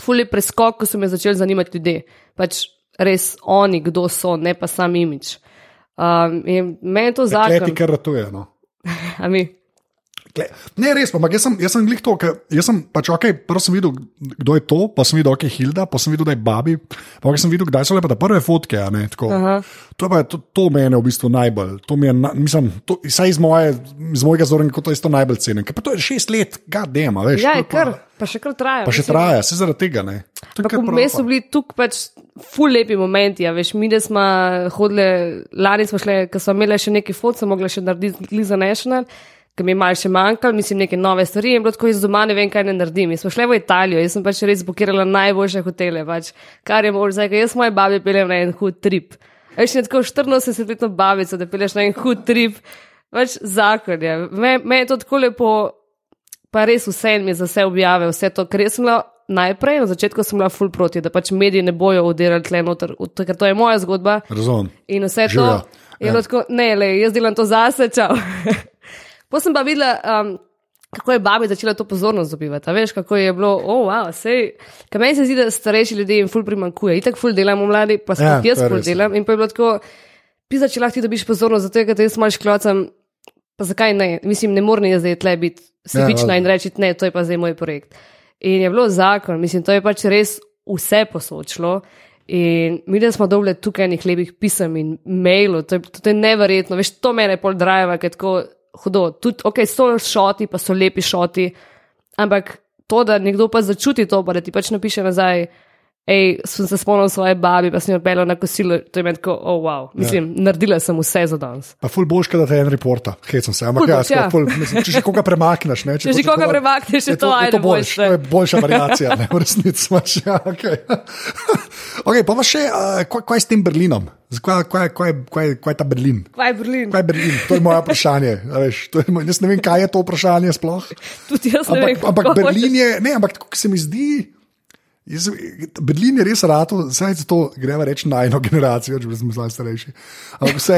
fully preskok, ko so me začeli zanimati ljudje. Pač res oni, kdo so, ne pa sam imič. Um, meni je to zakon. kar ratuje. No. A mi? Kle- Ne, res pa, ampak jaz sem, jaz sem glih to, ker jaz sem pač ok, prvo sem videl, kdo je to, pa sem videl, ok, Hilda, pa sem videl, da je Babi, pa sem videl, kdaj so lepa te prve fotke. Ne, tako. to, je pa, to, to mene v bistvu najbolj, to mi je, na, mislim, to, saj iz, moje, iz mojega zornega kota je to najbolj cenim, ker pa to je šest let, gadema, veš. Ja, to je kar, pa še kar traja. Pa še mislim. traja, se zaradi tega ne. To je prav, vmes pa. so bili tukaj pač ful lepi momenti. Ja, veš, mi, da smo hodili, lani smo šli, ko smo imeli še neki fot, sem mogla še narediti Liza National. Ki mi je malo še manjkalo, mislim, neke nove stvari, in bilo tako iz doma, ne vem, kaj ne naredim. Mi smo šli v Italijo, jaz sem pač res blokirala najboljše hotele, pač, kar je možno, zdaj, jaz moje babi peljem na en hud trip. Veš, ne tako 84-letno babico, da pelješ na en hud trip, pač zakon je. Me, me je to tako lepo, pa res vse mi je za vse objave, vse to, ker jaz sem bila najprej, na začetku sem bila full proti, da pač mediji ne bojo odirali tle noter, ker to je moja zgodba Razumem. in vse to. Ja. tako, ne, le, jaz delam to zase, čau. Potem sem pa videla, um, kako je babi začela to pozornost dobivati. a Veš, kako je bilo, oh, wow, sej. Ker meni se zdi, da starejši ljudje jim ful primankuje. Itak ful delamo mladi, pa sploh Ja, ja, jaz ful res. delam. In pa je bilo tako, pisa, če lahko ti dobiš pozornost, zato je, ker te jaz malo šklocam. Pa zakaj ne? Mislim, ne morem jaz zdaj tle biti sebična valjda. in reči, ne, to je pa zdaj moj projekt. In je bilo zakon, mislim, to je pač res vse posočilo. In mi, da smo dobili tukaj nekaj lepih pisem in mailov, to, je- to je neverjetno, veš, to mene pol drive, ker tako hudo. Tudi, ok, so šoti, pa so lepi šoti, ampak to, da nekdo pa začuti to, pa da ti pač napiše nazaj, hej, sem se spomnil svoje babi, pa sem jo pelil na kosilo, to je meni tako, oh, wow, mislim, ja. naredila sem vse za danes. Pa ful boš, da te en reporta, hecam se. Ampak ja, ja. ful, mislim, če že koga premakneš, ne, Če že koga premakneš, je to ajde je to boljš, boljše. to je boljša variacija, ne, v resnici. Ja, okay. okay, pa pa še, uh, kaj, kaj s tem Berlinom? Kaj, kaj, kaj, kaj, kaj je ta Berlin? Kaj je Berlin? Kaj je Berlin? To je moje vprašanje. Veš, to je, moj- jaz ne vem, kaj je to vprašanje sploh. Tudi jaz ne Ampak, vem. ampak Berlin je, ne, ampak tako se mi zdi. Jaz, Berlin je res rado, zdaj za to gremo reči na eno generacijo, če smo zdaj starejši. Ampak vse,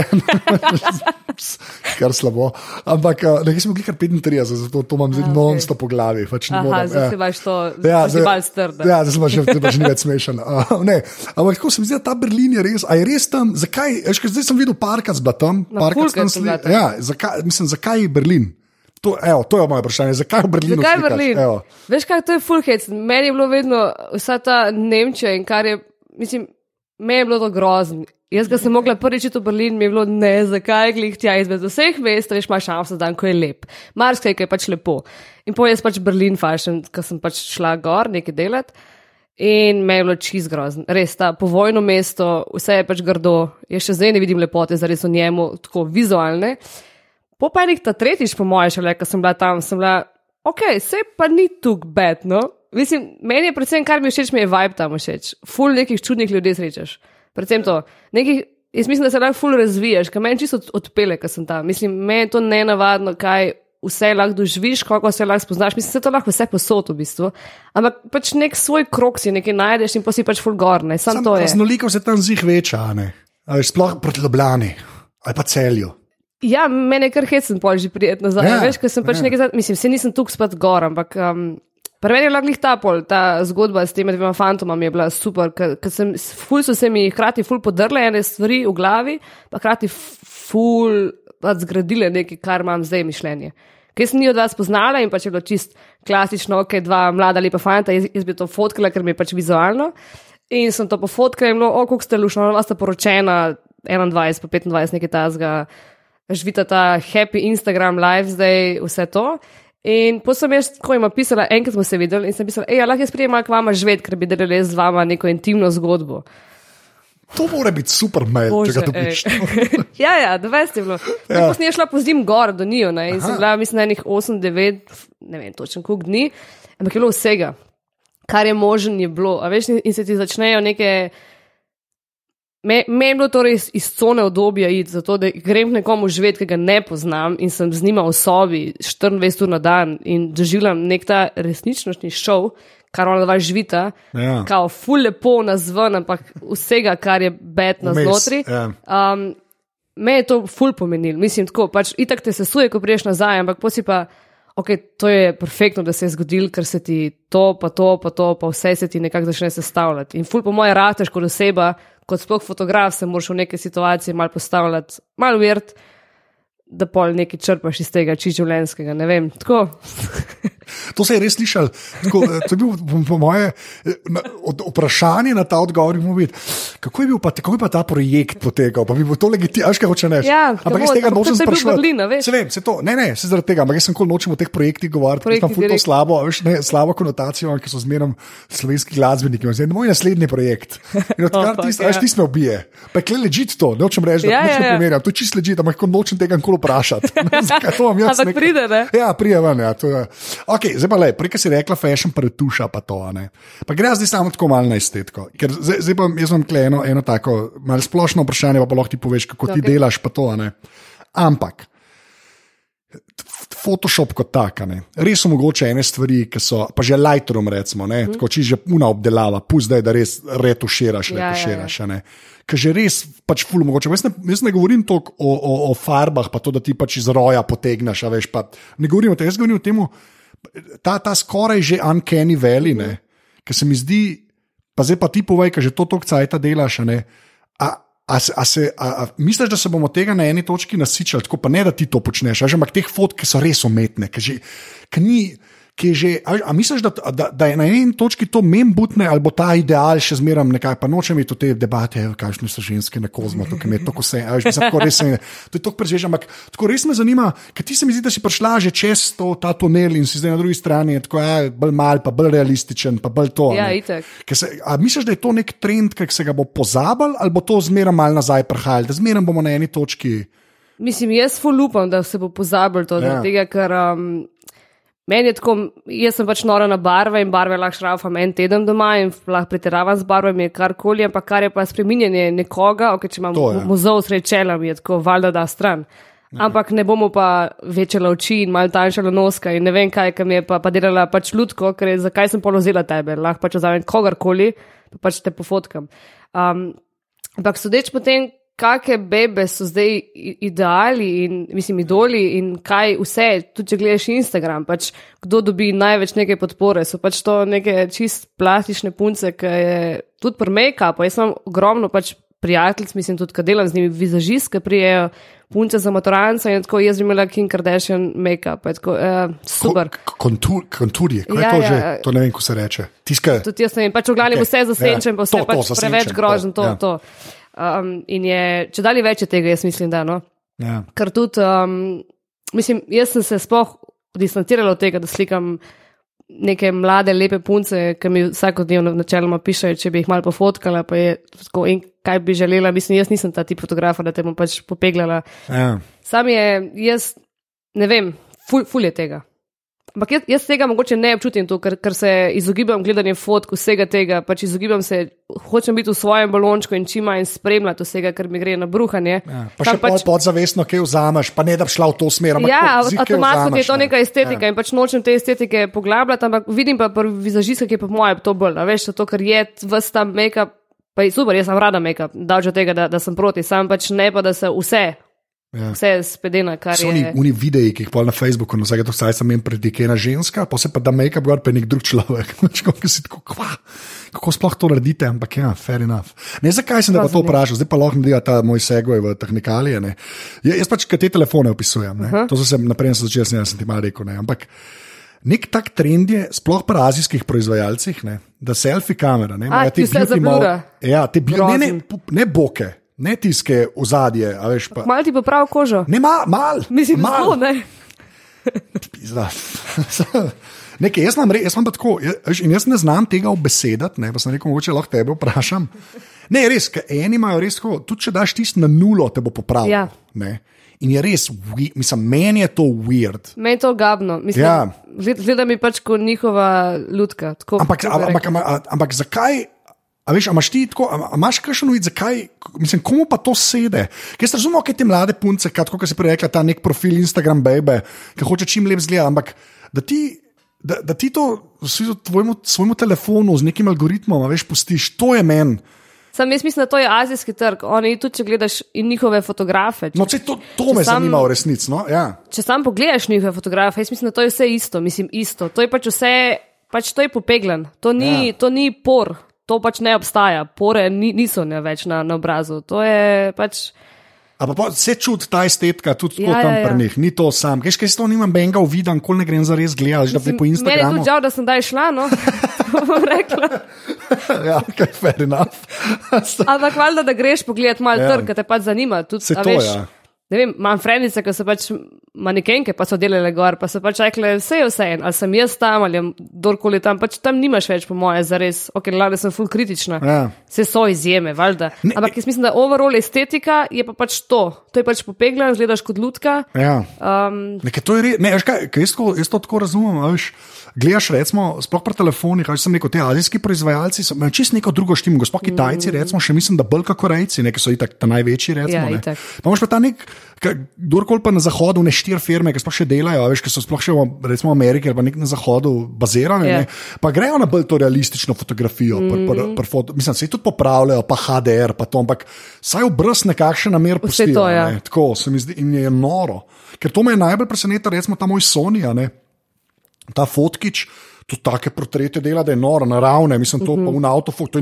kar slabo. Ampak eh, ne, jaz sem bil kar 35, zato to imam zdaj okej. non-stop po glavi. Pač ne Aha, morem, zdaj se imaš to, Ja, ja, zdaj- zdaj strda. Ja, zdaj smo pa že ni več smešen. Uh, ne, ampak tako se mi zdi, da ta Berlin je res. A je res tam, zakaj? Ker zdaj sem videl parka z Batom. Na fulkrat sem bila tam. Ja, zakaj, mislim, zakaj Berlin? To, evo, to je moje vprašanje. Zakaj v Berlinu? Zakaj slikaš? Berlin? Veš, kaj to je full hate. Meni je bilo vedno vsa ta Nemčija in kar je, mislim, meni je bilo to grozno. Jaz, ko sem mogla prvič v Berlin, mi je bilo ne, zakaj glih tja izmed vseh mest, veš, imaš Amsterdam, ko je lep. Marsikaj ko je pač lepo. In po jaz pač Berlin fašem, ko sem pač šla gor nekaj delati. In me je bilo čist grozno. Res ta povojno mesto, vse je pač grdo. Jaz še zdaj ne vidim lepote, zares v njemu, tako vizualne. Po pa enih ta tretjič, po mojem, šele, ko sem bila tam, sem bila, ok, vse pa ni tukaj bedno. Mislim, meni je predvsem, kar mi všeč, mi je vibe tam všeč. Ful nekih čudnih ljudi srečaš. Predvsem to. Nekih, jaz mislim, da se lahko ful razvijaš, ker meni čisto od- odpele, ko sem tam. Mislim, meni je to nenavadno, kaj vse lahko doživiš, kako se lahko spoznaš. Mislim, se to lahko vse posod v bistvu. Ampak pač nek svoj krok si nekaj najdeš in pa si pač ful gorne. Sam, Sam to je. raznolikost je tam zih večja, a ne? A veš, sploh proti Ljubljani ali pa celju. Ja, meni je kar hecen pol že prijetno nazaj. Ja, veš, ker sem pač ja. nekaj, za- mislim, se nisem tukaj spet gor, ampak um, Prvi je lahko ta pol, ta zgodba s temi dvema fantomami je bila super, ker sem, ful so se mi hkrati ful podrle ene stvari v glavi, pa hkrati ful pač zgradile nekaj, kar imam zdaj mišljenje. Ker sem jo od vas poznala in pač je bilo čist klasično, ok, dva mlada lepa fanta, jaz, jaz bi to fotkala, ker mi je pač vizualno. In sem to pofotkala in bilo, o, kako ste lušno, ona sta poročena, 21 pa 25, nekaj tazga, živita ta happy Instagram live zdaj, vse to. In potem sem jaz, ko jim pisala, enkrat smo se videli in sem pisala, hej, lahko jaz prijem k vama živeti, ker bi delali z vama neko intimno zgodbo. To mora biti super mail, če ga dobiš. ja, ja, 20 je bilo. Ja. Potem sem šla po zim gor do Nijo ne, in Aha. sem bila, mislim, na enih 8-9, ne vem točno koliko dni, ampak je bilo vsega, kar je možen je bilo. A veš, in se ti začnejo neke Meni je bilo to res iz cone obdobja iti, zato da grem nekomu živeti, ki ga ne poznam in sem z njima v sobi 24 ur na dan in doživljam nek ta resničnostni šov, kar ona dva živita, Ja. kao ful lepo na zven, ampak vsega, kar je bed na znotraj. Um, me je to ful pomenil, mislim tako, pač itak te sesuje, ko priješ nazaj, ampak posi pa. Ok, to je perfektno, da se je zgodil, ker se ti to, pa to, pa to, pa vse se ti nekako začne sestavljati. In ful, po mojem, rateš kot oseba, kot sploh fotograf, se moraš v neke situacije mal postavljati, mal uvert, da pol nekaj črpaš iz tega čisto življenjskega. Ne vem, tako. To se je res slišal. Tako, eh, to je bil, po, po moje, eh, na, od, vprašanje na ta odgovor. biti, Kako je bil pa, kako je pa ta projekt potekal? Pa bi bilo to legitimno, kaj hoče neš. Ja, ampak jaz tega nočem to je sprašovati. Se vem, se to, ne, ne, se zaradi tega, ampak jaz sem kol nočem o teh projektih govoriti, ker imam ful to direkt. slabo, a veš, ne, slabo konotacijo, ki so zmerno slovenski glasbeniki. Zdaj, moj naslednji projekt. In odkar Opak, ti, ja. ti me ubije. Pa je ležit to, nočem reči, da Ja, ja, ja, ne ja. primerjam. To je čist ležit, ampak ko nočem tega nikoli vprašati. To vam Ampak nekaj- pride, ne? Ja, prije ven. Ja, je. okay, zdaj pa le, prej si rekla, fashion pretuša pa to. Ne. Pa gre zdaj samo tako malo na estetiko. Ker zdaj, zdaj pa jaz imam tukaj eno, tako malo splošno vprašanje, pa, pa lahko ti poveš, kako ti Okej. delaš pa to. ne. Ampak. Photoshop kot tak, a ne. res so mogoče ene stvari, ki so, pa že Lightroom, recimo, ne, mm. tako či že puna obdelava, pusti, da res retuširaš, Ja, retuširaš. Ja, ja. Ker že res pač ful mogoče. Jaz ne, jaz ne govorim toliko o, o, o farbah, pa to, da ti pač iz roja potegneš, a veš, pa ne govorim o tem, jaz govorim o tem, ta, ta skoraj že uncanny valley, ne, ker se mi zdi, pa zdaj pa ti povej, ker že to toliko cajta delaš, a ne. A, A, a, se, a, a misliš, da se bomo tega na eni točki nasičali, tako pa ne, da ti to počneš, a že ampak teh fotk, ki so res umetne, ki ni. Ki je že, a, a misliš, da, da, da je na eni točki to mem butne, ali bo ta ideal še zmeraj nekaj, pa nočem imeti te debate, kakšne so ženske na kozmo, tukaj me to vse, a veš, mislim, tako res se, to je to prežvež, ampak tako res me zanima, ker ti se mi zdi, da si prišla že čez to, ta tunel in si zdaj na drugi strani, je tako, ja, bolj mal, pa bolj realističen, pa bolj to. Ja. Ker Se, a misliš, da je to nek trend, ki se ga bo pozabil, ali bo to zmeraj malo nazaj prihajalo, da zmeraj bomo na eni točki? Mislim, jaz ful upam, da se bo pozabil to, Ja. ja. tega, ker um, meni je tako, jaz sem pač nora na barve in barve lahko šrafam en teden doma in lahko pretiravam z barvami, karkoli, ampak kar je pa spreminjanje nekoga, ok, če imam To je. mozov srečela, mi je tako valjda da stran. Ampak ne bomo pa večala oči in mal tanjšala noska in ne vem kaj, kam je pa, pa delala pač ljudko, ker je, zakaj sem polozila tebe, lahko pač vzamem kogarkoli, pa pač te pofotkam. Um, Ampak sodeč po tem, kakšne bebe so zdaj ideali in mislim, idoli in kaj vse, tudi če gledaš Instagram, pač kdo dobi največ neke podpore, so pač to neke čist plastične punce, ki je tudi pri make-upu. Jaz imam ogromno pač prijateljic, mislim tudi, kad delam z njimi vizažistke, prijejo punce za maturanca in tako jaz imela Kim Kardashian make-up, je tako, uh, super. Ko- Kontur, konturje, kaj je Ja, to ja. že? To ne vem, ko se reče. Tiska, Tudi jaz ne vem, pač v glavnem okay. vse zasenčen, ja. pa vse To, to, pač zasenčen, preveč to, grožen, to. ja. to, to. Um, in je, če dalje več tega, jaz mislim, da no. ja. Ker tudi, um, mislim, jaz sem se sploh distancirala od tega, da slikam neke mlade, lepe punce, ki mi vsakodnevno načeloma pišejo, če bi jih malo pofotkala, pa je tako, in kaj bi želela. Mislim, jaz nisem ta tip fotografa, da te bom pač popeglala. Ja. Sam je, jaz ne vem, ful, ful je tega. Ampak jaz, jaz tega mogoče ne občutim, to, ker, ker se izogibam gledanju fotk, vsega tega, pač izogibam se, hočem biti v svojem balončku in čim manj spremljati vsega, kar mi gre na bruhanje. Ja. Pa Sam še pač... podzavestno, kaj vzameš, pa ne da bi šla v to smer. Ja, avtomatsko je to ne. neka estetika ja. in pač nočem te estetike poglabljati, ampak vidim pa pri vizažistih, ki je pa moje to bolj, veš, to, ker je vse tam make-up, pa je super, jaz sem rada make-up, davč od tega, da, da sem proti, sam pač ne pa, da se vse, Ja. vse spedena, kar So oni, je. oni videi, ki jih pol na Facebooku, no vsake to saj sem jim predikena ženska, pa se pa da make-up gor, pa je nek drug človek. Kako si tako, kva, kako sploh to naredite, ampak ja, fair enough. Ne, zakaj sem te pa to vprašal, zdaj pa lahko mi ta moj segway v tehnikalije. Ne. Ja, jaz pač, kaj te telefone opisujem, ne. to so se naprej začel, sem, sem ti malo rekel. Ne. Ampak nek tak trend je, sploh pri azijskih proizvajalcih, ne, da selfie kamera, ne, A, vse beauty zablura. Ja, te bi, ne, ne, ne boke, ne tiske v zadje, pa. Mal ti pa prav kožo. Ne, mal, mal. Mislim, mal. zelo, ne. Pizda. Nekaj, jaz, re- jaz tako, jaz, jaz ne znam tega obesedati, ne, pa sem rekel, mogoče lahko tebe vprašam. Ne, res, eni imajo res tako, tudi če daš tisto na nulo, te bo popravil. Ja. ne. In je res, mislim, meni je to weird. Meni je to gabno. Mislim, Ja. Gleda mi pač kot njihova ljudka. tako Ampak, ampak, ampak, ampak zakaj, A veš, a imaš ti tako, a, a imaš kakšen vid, zakaj, mislim, komu pa to sede? Ker jaz razumem, kaj te mlade punce, kot si prej rekla, ta nek profil Instagram, baby, ki hoče čim lep zgled, ampak da ti, da, da ti to tvojemu, svojemu telefonu z nekim algoritmom, a veš, pustiš, to je meni. Sam jaz mislim, da to je azijski trg. Oni tudi, če gledaš njihove fotografe. No, če to, to me sam, zanima v resnici. No? Ja. Če sam pogledaš njihove fotografe, jaz mislim, da to je vse isto. Mislim, isto. To je pač vse, pač to je popeglen. To ni, ja. to ni por to pač ne obstaja, pore ni, niso ne več na, na obrazu. To je pač. Ampak se čuti ta estetika, tudi ja, tam ja, ja. pri njih, ni to sam. Kaj še to nimam benga uviden, kol ne grem za res gledati, da bi po Instagramu. Meni je tudi žal, da sem daj šla, no, ja, kaj fair enough. Ampak valjda, da greš pogledat malo ja. trg, te pač zanima. Tudi, se to, veš, ja ne vem, imam frendice, ki so pač manekenke, pa so delale gor, pa so pač rekle, vse je vse en, ali sem jaz tam ali kdorkoli tam, pač tam nimaš več, po moje, za res, ok, lade sem full kritična. Ja. Vse so izjeme, valjda. Ne, Ampak jaz mislim, da overall estetika je pa pač to. To je pač popegla, gledaš kot lutka. Ja. Um, Nekaj to je res, ne, veš kaj, kaj jaz, to, jaz to tako razumem, veš. Gledaš, recimo, sploh pri telefonih, kaj sem rekel, ti azijski proizvajalci so imeli čisto neko drugo štimo, gospod Kitajci, mm. recimo, še mislim, da bolj kot Korejci, neki so itak ta največji, recimo. Ja, ne. Pa imaš pa ta nek, kdorkoli pa na zahodu, ne štiri firme, ki sploh še delajo, veš, ki so sploh še v, recimo, Ameriki ali pa nek na zahodu bazirane, yeah. Ja. pa grejo na bolj to realistično fotografijo, mm. pr, pr, pr foto, mislim, se tudi popravljajo, pa HDR, pa to, ampak saj obraz nekakšen namer pustijo. Ja. Ne, tako se mi zdi in je noro. Ker to me je najbolj presenetilo, recimo ta moj Sonija ta fotkič. To take portrete dela, da je noro, naravne, mislim, to uh -huh. pa v avtofoto.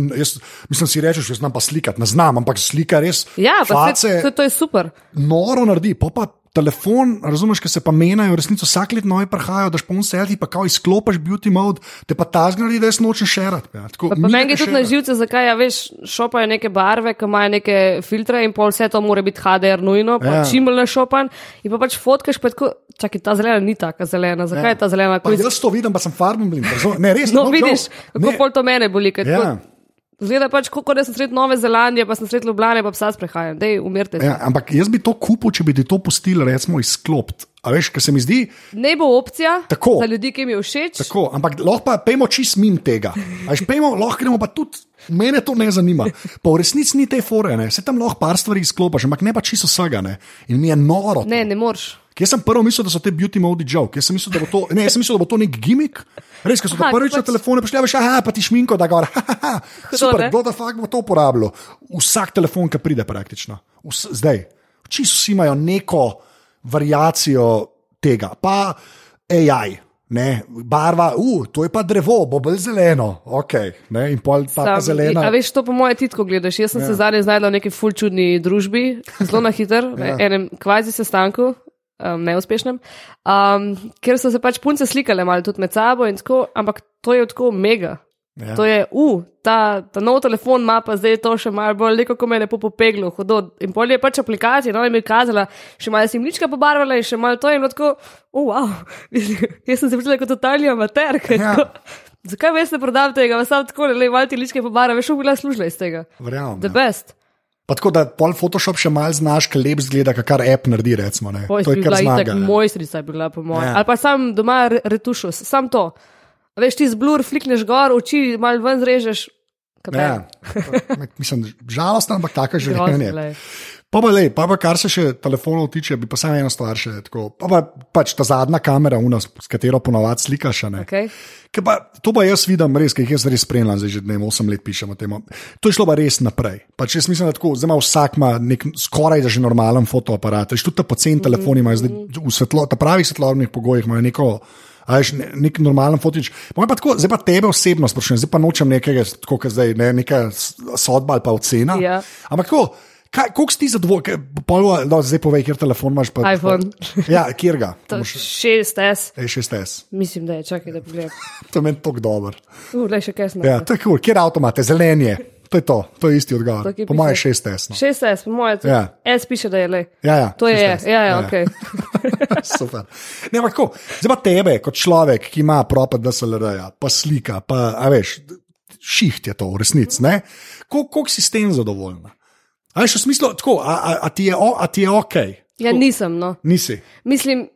Mislim, si rečeš, jaz znam pa slikati, ne znam, ampak slika res. Ja, pa se, to, to je super. Noro naredi, pa pa telefon, razumeš, ki se pa menjajo, resnico vsak let novi prihajajo, daš pun selfi, pa kao izklopiš beauty mode, te pa ta zgodi, da jaz nočem šerat. Ja. Pa, pa meni je tudi na živce, zakaj, ja, veš, šopajo neke barve, ki imajo neke filtre in pol vse to mora biti HDR nujno, pa ja. čim bolj našopan in pa pač fotkaš, pa tako, čakaj, ta zelena ni taka zelena, zakaj ja. je ta zelena? Pa, jaz to vidim, pa sem farben, blin, ne, res. No, no vidiš, no, kako pol to mene boli. Ja. Zgleda pač, kot da sem sred Nove Zelandije, pa sem sred Ljubljana, pa psa sprehajam, da je umirte. Ja, ampak jaz bi to kupil, če bi ti to pustili, recimo, izklopiti. A veš, kaj se mi zdi? Ne bo opcija tako, za ljudi, ki mi je všeč. Tako, ampak lahko pa pejmo čist min tega. Veš, pejmo, lahko gremo pa tudi, mene to ne zanima. Pa v resnici ni te fore, ne. se tam lahko par stvari izklopiš, ampak ne pa čisto vsega. Ne. In mi je noro. Ne, ne moreš. Jaz sem prvo mislil, da so te beauty mode joke. Jaz sem mislil, da bo to, ne, sem mislil, da bo to nek gimmick. Res, ko so to prvič pač... na telefone prišli, veš, ah, pa ti šminko, da gor. Super, kdo da fakt bo to uporabljal. Vsak telefon, ki pride praktično. Vs zdaj, čisto vsi imajo neko variacijo tega. Pa AI. Ne, barva, uh, to je pa drevo, bo bolj zeleno, ok, ne, in pol ta Sam, zelena. A veš, to po moje titko gledaš. Jaz sem ja. se zadnjič znašel v neki fulčudni družbi, zelo na hiter, ja. enem kvazi sestanku, um, neuspešnem, um, ker so se pač punce slikale malo tudi med sabo in tako, ampak to je tako mega. Ja. To je, uh, ta, ta nov telefon ima pa zdaj to še malo bolj, kot me je lepo popeglo, hodo. In bolje je pač aplikacija, no, in mi je kazala, še malo si mlička pobarvala in še malo to in tako, uh, wow, jaz sem se počela kot totalni amater. Ja. Zakaj veste prodati tega, vas samo tako, le malo ti ličke pobarva, veš, v bila služila iz tega. Verjamem. The ja. best. Pa tako da pol Photoshop še malo znaš, kaj lep zgleda, kar app naredi. Recimo, to je kar zmaga. Mojstrica je bila, po mojem. Ja. Ali pa sam doma retušus, sam to. Veš ti z blur, flikneš gor, oči malo ven zrežeš. Ja. Mislim, žalostno, ampak tako je življenje. Pa, pa, lej, pa, pa kar se še telefonov tiče, bi pa samo eno stvar še. Tako, pa, pa pač ta zadnja kamera, unas, s katero ponovadi slikaš. Okay. Pa, to pa jaz vidim, res, ki jih jaz res spremljam, zdaj že dnevno 8 let pišemo temu. To je šlo pa res naprej. Pač jaz mislim, da tako, zdaj ima vsak ima nek skoraj da že normalen fotoaparat. Tudi ta pocen telefon ima, zdaj v svetlo, pravih svetlovnih pogojih imajo neko. Ajš, ne, nek normalen fotič. Pa tako, zdaj pa tebe osebno sprašujem, zdaj pa nočem nekega, kot zdaj, ne, neka sodba ali pa ocena. Ja. Ampak kako? Kako si ti zadovoljen, no, zdaj povej, kjer telefon imaš? Pa, iPhone. Pa, ja, kjer ga? 6S. E, 6S. Mislim, da je, čakaj, da pogledam. to je meni tako dober. Uh, le še kaj smo. Ja, to je kul, kjer avtomate, zelenje. To je to, to je isti odgovor. Po mojem je 6S. No. 6S, po mojem je ja. S piše, da je le. Ja, ja. To je, ja, ja, ja, ok. Super. Ne, ampak kako, zdaj pa tebe, kot človek, ki ima propad DSLR, pa slika, pa, veš, šiht je to v resnici? Koliko si s tem zadovoljna? Ali še v smislu, tako, a, a, a, ti je, a ti je ok? Ja, nisem. No. Nisi. Mislim,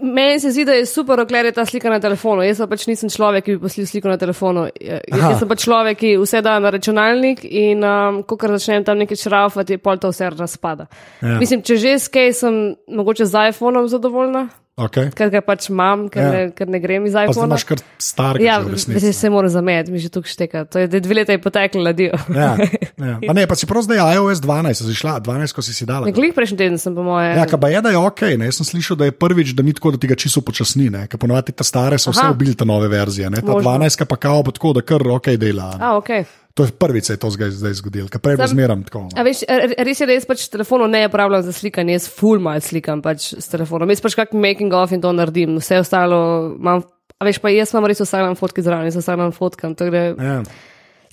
Meni se zdi, da je super, dokler je ta slika na telefonu. Jaz pa pač nisem človek, ki bi poslil sliko na telefonu. Ja, Aha. Jaz sem pač človek, ki vse da na računalnik in um, ko začnem tam nekaj šraufati, je pol to vse razpada. Ja. Mislim, če že skaj sem mogoče z iPhonom zadovoljna, Okay. Ker ga pač imam, ker, ja. ne, ker ne grem iz iPhona. Zdaj imaš kar star. Ja, zdaj se mora zameti, mi že tukaj šteka. To je dve leta je poteklo, ladijo. ja, ja. Pa ne, pa si prav zdaj iOS 12, si šla, 12, ko si si dala. Nekaj prejšnji teden sem po moje. Ja, kaj pa je, da je ok, ne, jaz sem slišal, da je prvič, da ni tako, da ti ga čisto počasni, ne, ker ponovadi te stare so vse ubili te nove verzije, ne, ta Možno. 12 pa kao pa tako, da kar ok dela. A, ok. To je prvič, da je to zdaj zgodilo, kaj prej zmeram tako. No. Veš, res je, da jaz pač telefono ne uporabljam za slikanje, jaz full mal slikam pač s telefonom. Jaz pač kak making of in to naredim, vse ostalo imam. A veš, pa jaz imam res vse na fotki zraven, jaz vse na fotkam. Ja.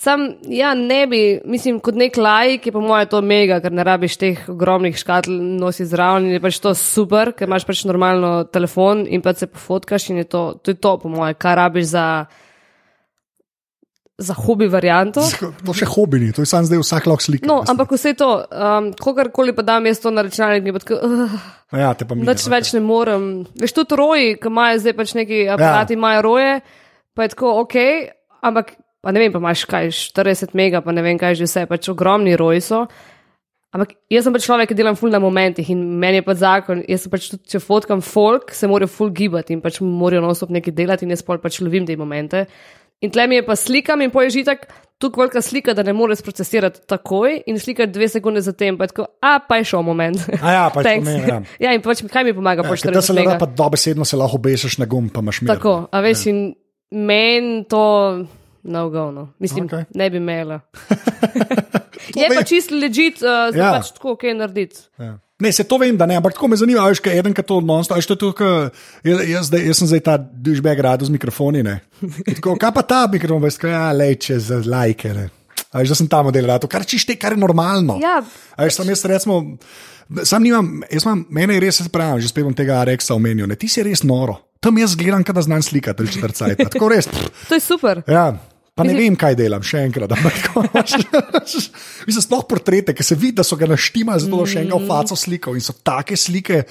Sam, ja, ne bi, mislim, kot nek lajk je po mojem to mega, ker ne rabiš teh ogromnih škatl nositi zraven in je pač to super, ker imaš pač normalno telefon in pa se pofotkaš in je to, to je to po mojem, kar rabiš za za hobi varianto. To še hobi ni, to je samo zdaj vsak lahko slika. No, ampak vse to, um, kogarkoli pa dam jaz to na računalnik, pa tako. Uh, ja, te pa mi. Nič več ne morem. Veš, tudi roji, ki imajo zdaj pač neki aparati, ja. imajo roje, pa je tako ok, ampak pa ne vem, pa imaš kaj, 40 mega, pa ne vem kaj že vse, pač ogromni roji so. Ampak jaz sem pač človek, ki delam ful na momentih in meni je pač zakon. Jaz sem pač tudi, če fotkam folk, se morajo ful gibati in pač morajo nosop nekaj delati in jaz pač lovim te momente. In tle mi je pa slikam in poje žitak, tukaj velika slika, da ne moreš procesirati takoj in slikati dve sekunde zatem, pa je tako, a pa je šel moment. A ja, pa je šel. Ja. ja, in pač kaj mi pomaga, ja, pač da se lahko pa dobesedno se lahko obesiš na gum, pa imaš mir. Tako, a veš, ja. in meni to no go, no. Mislim, okay. ne bi imela. je pa čisto ležit, uh, zdaj ja. pač tako, kaj narediti. Ja. Ne, se to vem, da ne, ampak tako me zanima, veš, kaj eden, ki to non-stop, veš, to je tukaj, jaz, jaz, jaz sem zdaj ta dušbeg rado z mikrofoni, ne. Tako, kaj pa ta mikrofon, veš, kaj, ja, leče za lajke, ne. A veš, da sem tam model, to kar čište, kar je normalno. Ja. A veš, sam jaz recimo, sam nimam, jaz imam, mene je res, se pravim, že spet bom tega Reksa omenil, ne, ti si res noro. Tam jaz gledam, kada znam slikati, ali četrcaj, tako res. to je super. Ja. Pa ne vem, kaj delam, še enkrat. Mislim, sploh portrete, ki se vidi, da so ga naštima, zato še enkrat faco slikal in so take slike.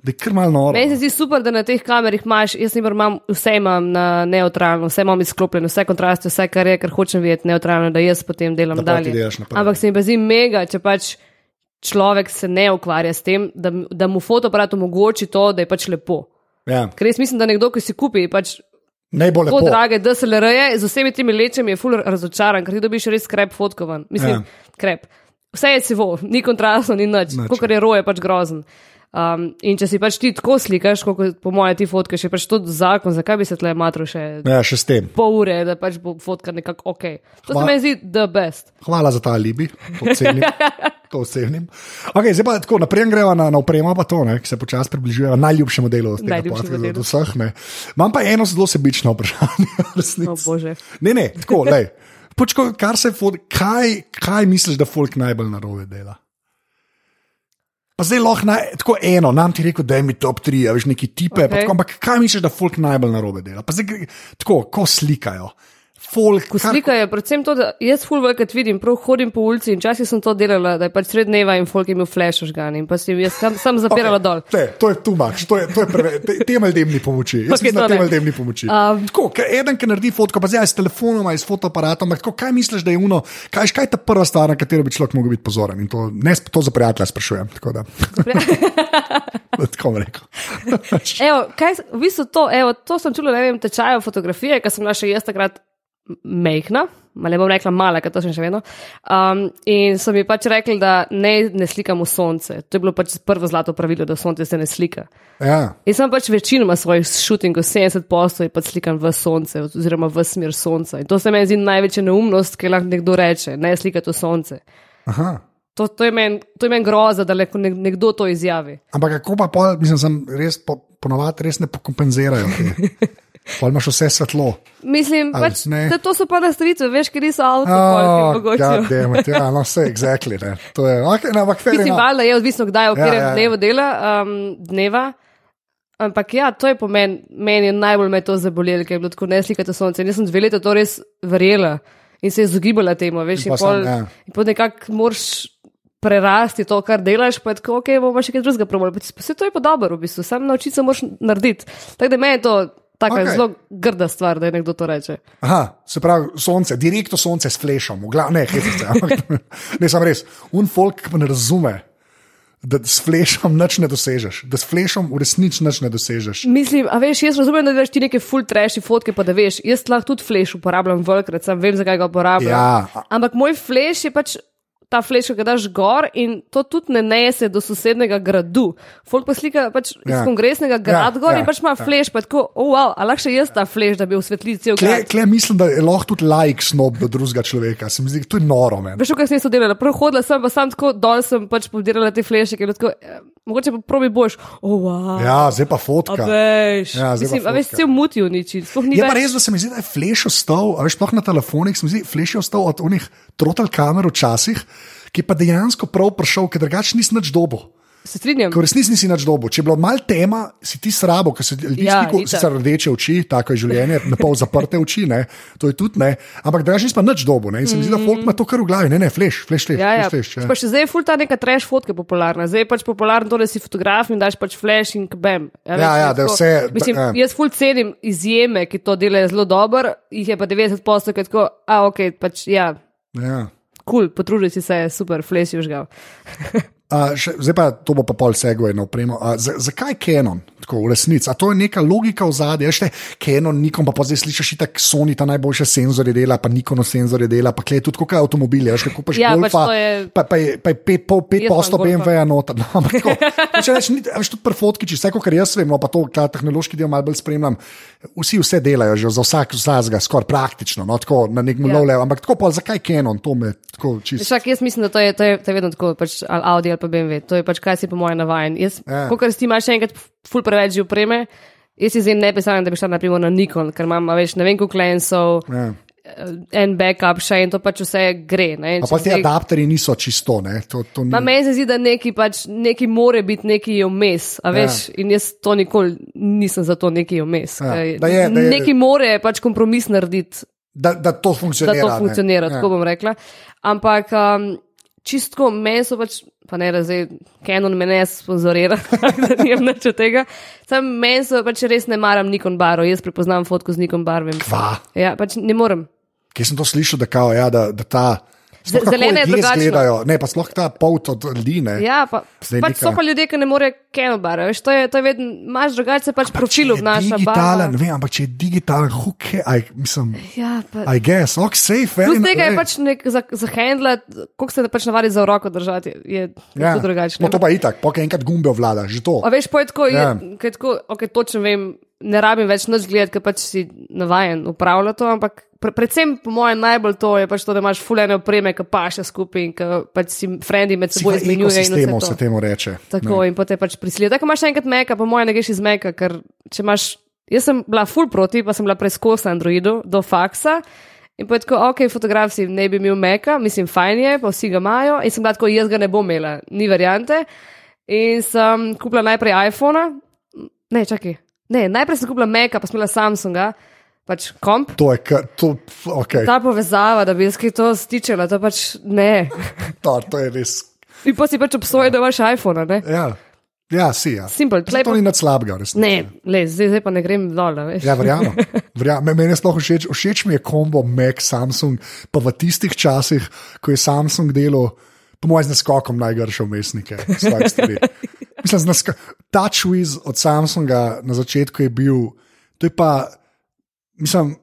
Meni se zdi super, da na teh kamerah imaš, jaz imam vse imam na neutralno, vse imam izklopljeno, vse kontraste, vse kar je, kar hočem videti neutralno, da jaz potem delam da dalje. Ampak se mi pa zdi mega, če pač človek se ne ukvarja s tem, da, da mu fotoaparat omogoči to, da je pač lepo. Ja. Ker jaz mislim, da nekdo, ki si kupi, pač Najbolj lepo. Drage, reje, z vsemi temi lečami je ful razočaran, ker ti dobiš res krep fotkovan. Mislim, ja. krep. Vse je sivo, ni kontrastno, ni nič. Kot je roje, pač grozen. Um, in če si pač ti tako slikaš, kot po mojem ti fotkaš, je pač to zakon, zakaj bi se tle matro še, ja, še s tem. Pol ure, da pač bo fotka nekako ok. To Hva... se mi zdi the best. Hvala za ta alibi, to cenim. to cenim. Okay, zdaj pa tako naprej greva na, na opremo, pa to, ne, ki se počasi približuje najljubšemu delu od, podcastu, od vseh. Ne. Imam pa eno zelo sebično vprašanje. Resnic. Oh, bože. ne, ne, tako, lej. Počko, kar se, kaj, kaj misliš, da folk najbolj narobe dela? Pa zdaj lahko na, tako eno, nam ti rekel, da je mi top 3, veš neki tipe. Okay. Tako, ampak kaj misliš, da folk najbolj narobe dela? Pa zdaj tako, ko slikajo folk. Slika je predvsem to, da jaz ful večkrat vidim, prav hodim po ulici in časih sem to delala, da je pač sred dneva in folk je imel flash žgan in pa sem jaz sam, sam zapirala okay, dol. Te, to je tu mač, to je, to je prve, te, temelj demni pomoči. Jaz okay, sem na temelj demni pomoči. Um, tako, eden, ki naredi fotko, pa zdaj s telefonom, s fotoaparatom, tako, kaj misliš, da je uno, kaj, kaj je ta prva stvar, na katero bi človek mogel biti pozoren in to, ne, to za prijatelja sprašujem. Tako da. Tako rekel. evo, kaj, v bistvu to, evo, to sem čula, ne vem, tečajo fotografije, ker sem našla jaz takrat mehna, ali bom rekla mala, ker to še vedno. Um, in so mi pač rekli, da ne, ne slikam v sonce. To je bilo pač prvo zlato pravilo, da sonce se ne slika. Ja. In sem pač večinoma svojih šutingov, 70 posto, pač slikam v sonce, oziroma v smer sonca. In to se mi zdi največja neumnost, ki lahko nekdo reče: ne slikati v sonce. Aha. To, to je meni men groza, da lahko nekdo to izjavi. Ampak kako pa, pol, mislim, res po, ponovadi res ne pokompenzirajo. Pa imaš vse svetlo. Mislim, pač, da to so pa nastavitve, veš, ker niso avto. Oh, ja, no, vse, exactly, ne. To je, okay, no, ampak Mislim, valjda je odvisno, kdaj, v katerem ja, ja, ja. dnevu dela, um, dneva. Ampak ja, to je po meni, meni je najbolj me to zabolelo, ker je bilo tako ne slikati sonce. Jaz sem dve leti to res verjela in se je izogibala temu, veš, in, in pol, ja. pol nekako moraš prerasti to, kar delaš, pa je tako, ok, bomo še kaj drugega probali. Vse to je pa dobro, v bistvu, sam naučiti se moraš narediti. Tako da meni je to tako okay. zelo grda stvar, da je nekdo to reče. Aha, se pravi, sonce, direktno sonce s flešom, v glavu, ne, hecate, ampak ne, sem res. Un folk, ne razume, da s flešom nič ne dosežeš, da s flešom v resnici nič ne dosežeš. Mislim, a veš, jaz razumem, da delaš ti neke full trashy fotke, pa da veš, jaz lahko tudi flash uporabljam velikrat, sam vem, zakaj ga uporabljam. Ja. Ampak moj flash je pač. Ta fleš, ki daš gor, in to tudi ne nese do sosednega gradu. Folk pa slika pač ja. iz kongresnega grada Ja, gor ja, in pač ima ja. fleš, pa tako, oh, wow, a lahko še jaz ta fleš, da bi osvetlil cel Kle, grad. kle mislim, da je lahko tudi like snob do drugega človeka. Se mi zdi, to je noro. Men. Veš, kaj sem jaz delala? Prvo hodila sem, pa sam tako dol sem pač podirala te fleše, ker je tako, eh, mogoče pa probi boš, oh, wow. Ja, zdaj pa fotka. A veš, Ja, zdaj pa Mislim, a veš, fotka. cel muti uniči. Sploh ni Je pa res, da se mi zdi, da je fleš ostal, a veš, sploh na telefonih, se mi zdi, fleš je ostal od unih trotel kamer včasih, ki je pa dejansko prav prišel, ker drugače nisi nič dobo. Se strinjam. V resnici nisi nič dobo. Če je bilo malo tema, si ti srabo, ker se ljudi Ja, ja, itak. sicer rdeče oči, tako je življenje, na pol zaprte oči, ne, to je tudi ne, ampak drugače nisi pa nič dobo. Ne, in se mi zdi, da folk ima to kar v glavi, ne, ne, fleš, fleš, fleš. Ja, ja. fleš, fleš, Pa še zdaj je ful ta neka trash fotka popularna. Zdaj je pač popularno to, da si fotograf in daš pač flash in kbem. Ja, ja, da je vse- Mislim, ja. jaz ful cenim izjeme, ki to delajo zelo dobro, jih je pa 90 posto, ki je tako, a ok, pač ja, ja. Kul, cool, potrudi si se, super, flash je A, še, zdaj pa to bo pa pol segway na opremo. A, za, zakaj Canon, tako v resnici? A to je neka logika v zadnji, veš, te Canon, Nikon, pa, pa zdaj slišiš, da Sony ta najboljše senzorje dela, pa Nikon senzorje dela, pa klej tudi kot avtomobili, veš, kako pač Ja, pač golfa, to je- pa, pa, je, pa je pet, pol, pet posto. BMW-ja noter. No, ampak tako, če rečeš, veš, tudi pri fotki, če vse, kar jaz vem, no, pa to ta tehnološki del malo bolj spremljam, vsi vse delajo, že za vsak vsakega, skoraj praktično, no, tako na nekem Ja. level, ampak tako pa zakaj Canon, to me tako čisto. Šak, jaz mislim, da to je, to je, to je vedno tako, pač, Audi pa BMW, to je pač kaj si po mojem navajen. Jaz, Ja. ja. Kot si imaš še enkrat ful preveč opreme, jaz si zdaj ne predstavljam, da bi šla naprimer na Nikon, ker imam, a veš, ne vem koliko lensov, Ja. en backup še in to pač vse gre. Ne, pa ti adapterji niso čisto, ne? To, to ni... Meni se zdi, da neki pač, neki more biti neki vmes, a veš, ja. in jaz to nikoli nisem za to neki vmes. Ja, da je- da je- Neki more pač kompromis narediti, da, da to da funkcionira. to ne. funkcionira, Ja. tako bom rekla. Ampak um, čistko meni so pač, pa ne razumem, Canon me ne sponzorira, da nimam nič od tega. Sam meni so pač res ne maram Nikon barov, jaz prepoznam fotko z Nikon barvem. Kva? Ja, pač ne morem. Kje sem to slišal, da, kao, ja, da, da ta. Sploh kako zelena je izgledajo, Ne, pa sploh ta pot od ljudi. Ne. Ja, pa, Zdaj pač so pa ljudje, ki ne morejo Canon barov, veš, to je, to je vedno, imaš drugače pač profil je obnaša digitalen, barva. vem, ampak če je digitalen, huke, aj, mislim, Ja, pa. I guess, ok, safe. Plus tega je pač nek za, za handlat, koliko se pač navadi za roko držati, je, je Ja. ja. drugačno. No, to pa je itak, pokaj enkrat gumbe vlada, že to. A veš, pa je tako, Ja. ja. je, tako okay, točno vem, ne rabim več noč gledati, ker pač si navajen upravljati to, ampak pre, predvsem po mojem najbolj to je pač to, da imaš fulene opreme, ki paše skupaj in ki pač si frendi med seboj izmenjujejo. vse ekosistemu to. se temu reče. Tako in potem pač prisilijo. Tako imaš enkrat meka, po mojem ne greš iz meka, ker če imaš, jaz sem bila full proti, pa sem bila preizkus na Androidu do faksa. In pa je tako, ok, fotograf si ne bi imel meka, mislim, fajn je, pa vsi ga imajo. In sem bila tako, jaz ga ne bom imela, ni variante. In sem kupila najprej iPhona, ne, čakaj, ne, najprej sem kupila meka, pa sem imela Samsunga, pač komp. To je, kar- to, okay. Ta povezava, da bi jaz kaj to stičila, to pač ne. to, to je res. In pa si pač obsojal, da imaš iPhone, ne? Ja, ja si. Ja. Simple, To ni nič slabega, res. Ne, le, zdaj, zdaj pa ne grem dol. Ja, verjamem. verjamem. Meni je sploh všeč, všeč mi je kombo Mac, Samsung, pa v tistih časih, ko je Samsung delal, po mojem, z naskokom najgrše umestnike. Mislim, z nasko- TouchWiz od Samsunga na začetku je bil, to je pa, mislim,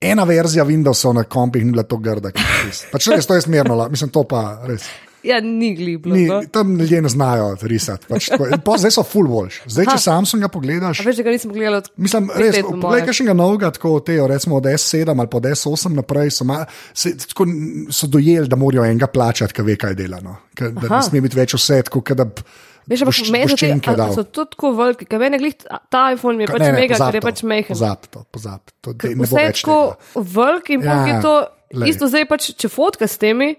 ena verzija Windowsov na kompih ni bila to grda. kot tisto. Pač res, to je smerno, mislim, to pa res. Ja, ni gliblo. Ni, no. tam ljudje ne znajo risati. Pač, tako. Zdaj so full boljši. Zdaj, če Aha. Samsunga pogledaš. A veš, da ga nisem gledala od Mislim, res, let, po poglej, moje. kakšnega novega, tako te, recimo od S7 ali pa od S8 naprej, so, se, tako, so dojeli, da morajo enega plačati, ki ve, kaj dela. No. Ka, da Aha. ne sme biti več vse, tako da bi Veš, ampak meni so te- boščenke a- dal. so tudi tako veliki, ker meni glih ta- iPhone je pač ne, ne, mega, ker je to, pač mehen. Pozab to, pozab to. Dej, ne Vse je tako velik in Ja, je to glej. isto zdaj pač, če fotka s temi.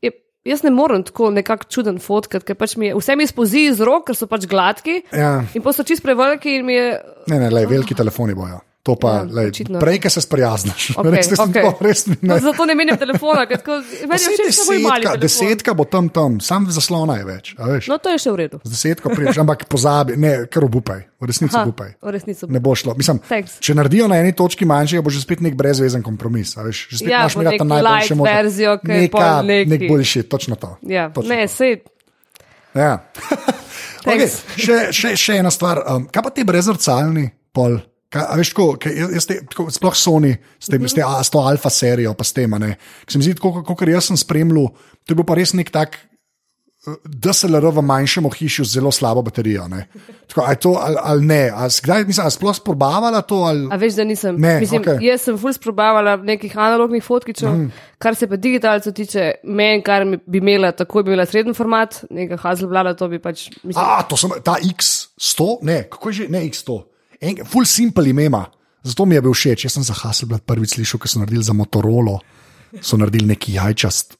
Je, jaz ne morem tako nekako čuden fotkat, ker pač mi je, vse mi spozi iz rok, ker so pač gladki Ja. in pa so čist preveliki in mi je. Ne, ne, le, veliki telefoni bojo. To pa, Ja, lej, prej, ki se sprijazniš. Okej, res, okej. to, res No, ne. zato ne menim telefona, ker meni je všeč samo mali telefon. desetka bo tam, tam, sam zaslona je več. No, to je še v redu. Z desetko priješ, ampak pozabi, ne, kar obupaj, v resnici Ha, obupaj. v resnici Ne bo šlo. Mislim, Thanks. če naredijo na eni točki manjšega, bo že spet nek brezvezen kompromis. a Veš, že spet Ja, imaš bo imeti nek najboljše light možno- verzijo, ki je Neka- Nek boljši, točno to. Ja, Točno ne, to. sej. Ja. okay, še, še, še ena stvar. Um, kaj pa ti brezrcalni pol? Kaj, a veš, tako, kaj, jaz, te, tako, sploh Sony, s, tem, s, te, a, s to alfa serijo, pa s tem. a ne. Ker Se mi zdi, kot jaz sem spremljal, to je bil pa res nek tak. eh, DSLR v manjšem ohišju z zelo slabo baterijo. ne. Tako, a je to ali, ali ne? A, si kdaj, a sploh probavala to? Ali, A veš, da nisem. Ne, Mislim, okej. Jaz sem ful sprobavala nekih analognih fotkičev, mm. kar se pa digitalcev tiče, meni, kar bi imela, tako bi imela sreden format, nekaj Hazelblada, to bi pač. Mislim, A, to sem, ta X100, ne, kako je že, ne X100, en, full simple ime ima. Zato mi je bil všeč. Jaz sem za Hasselblad prvič slišal, ko so naredili za Motorola, so naredili neki jajčast.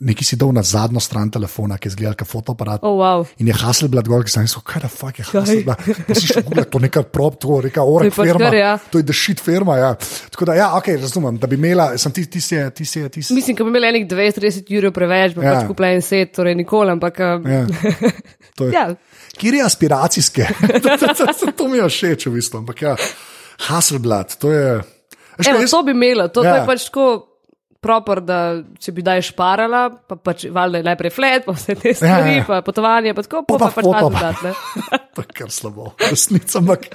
Neki si dal na zadnjo stran telefona, ki je zgledal kot fotoaparat. oh, wow. In je Hasselblad gor, ki sem rekel, kaj da fuck je Hasselblad. Pa si šel gledati, to je neka prop, to je neka To orek pač firma. kar, ja. To je the shit firma, ja. Tako da, ja, ok, razumem, da bi imela, sem ti, ti si, ti si, ti si. Mislim, da bi imela enih 20-30 ur preveč, pa Ja. ja. pač kupila en set, torej nikoli, ampak. um, Ja. To je, ja. Kjer je aspiracijske? to, to, to, to, mi je všeč, v bistvu. Ampak ja, Hasselblad, to je. Kaj, Evo, jaz- to bi imela, to, ja. to Ja. je pač tako. Proper, da če bi daj šparala, pa pač valjda najprej flet, pa vse te stvari, Ja, ja. ja, ja. pa potovanje, pa tako, Pa pa, pa pa pač malo dodatne. to je kar slabo, resnica, ampak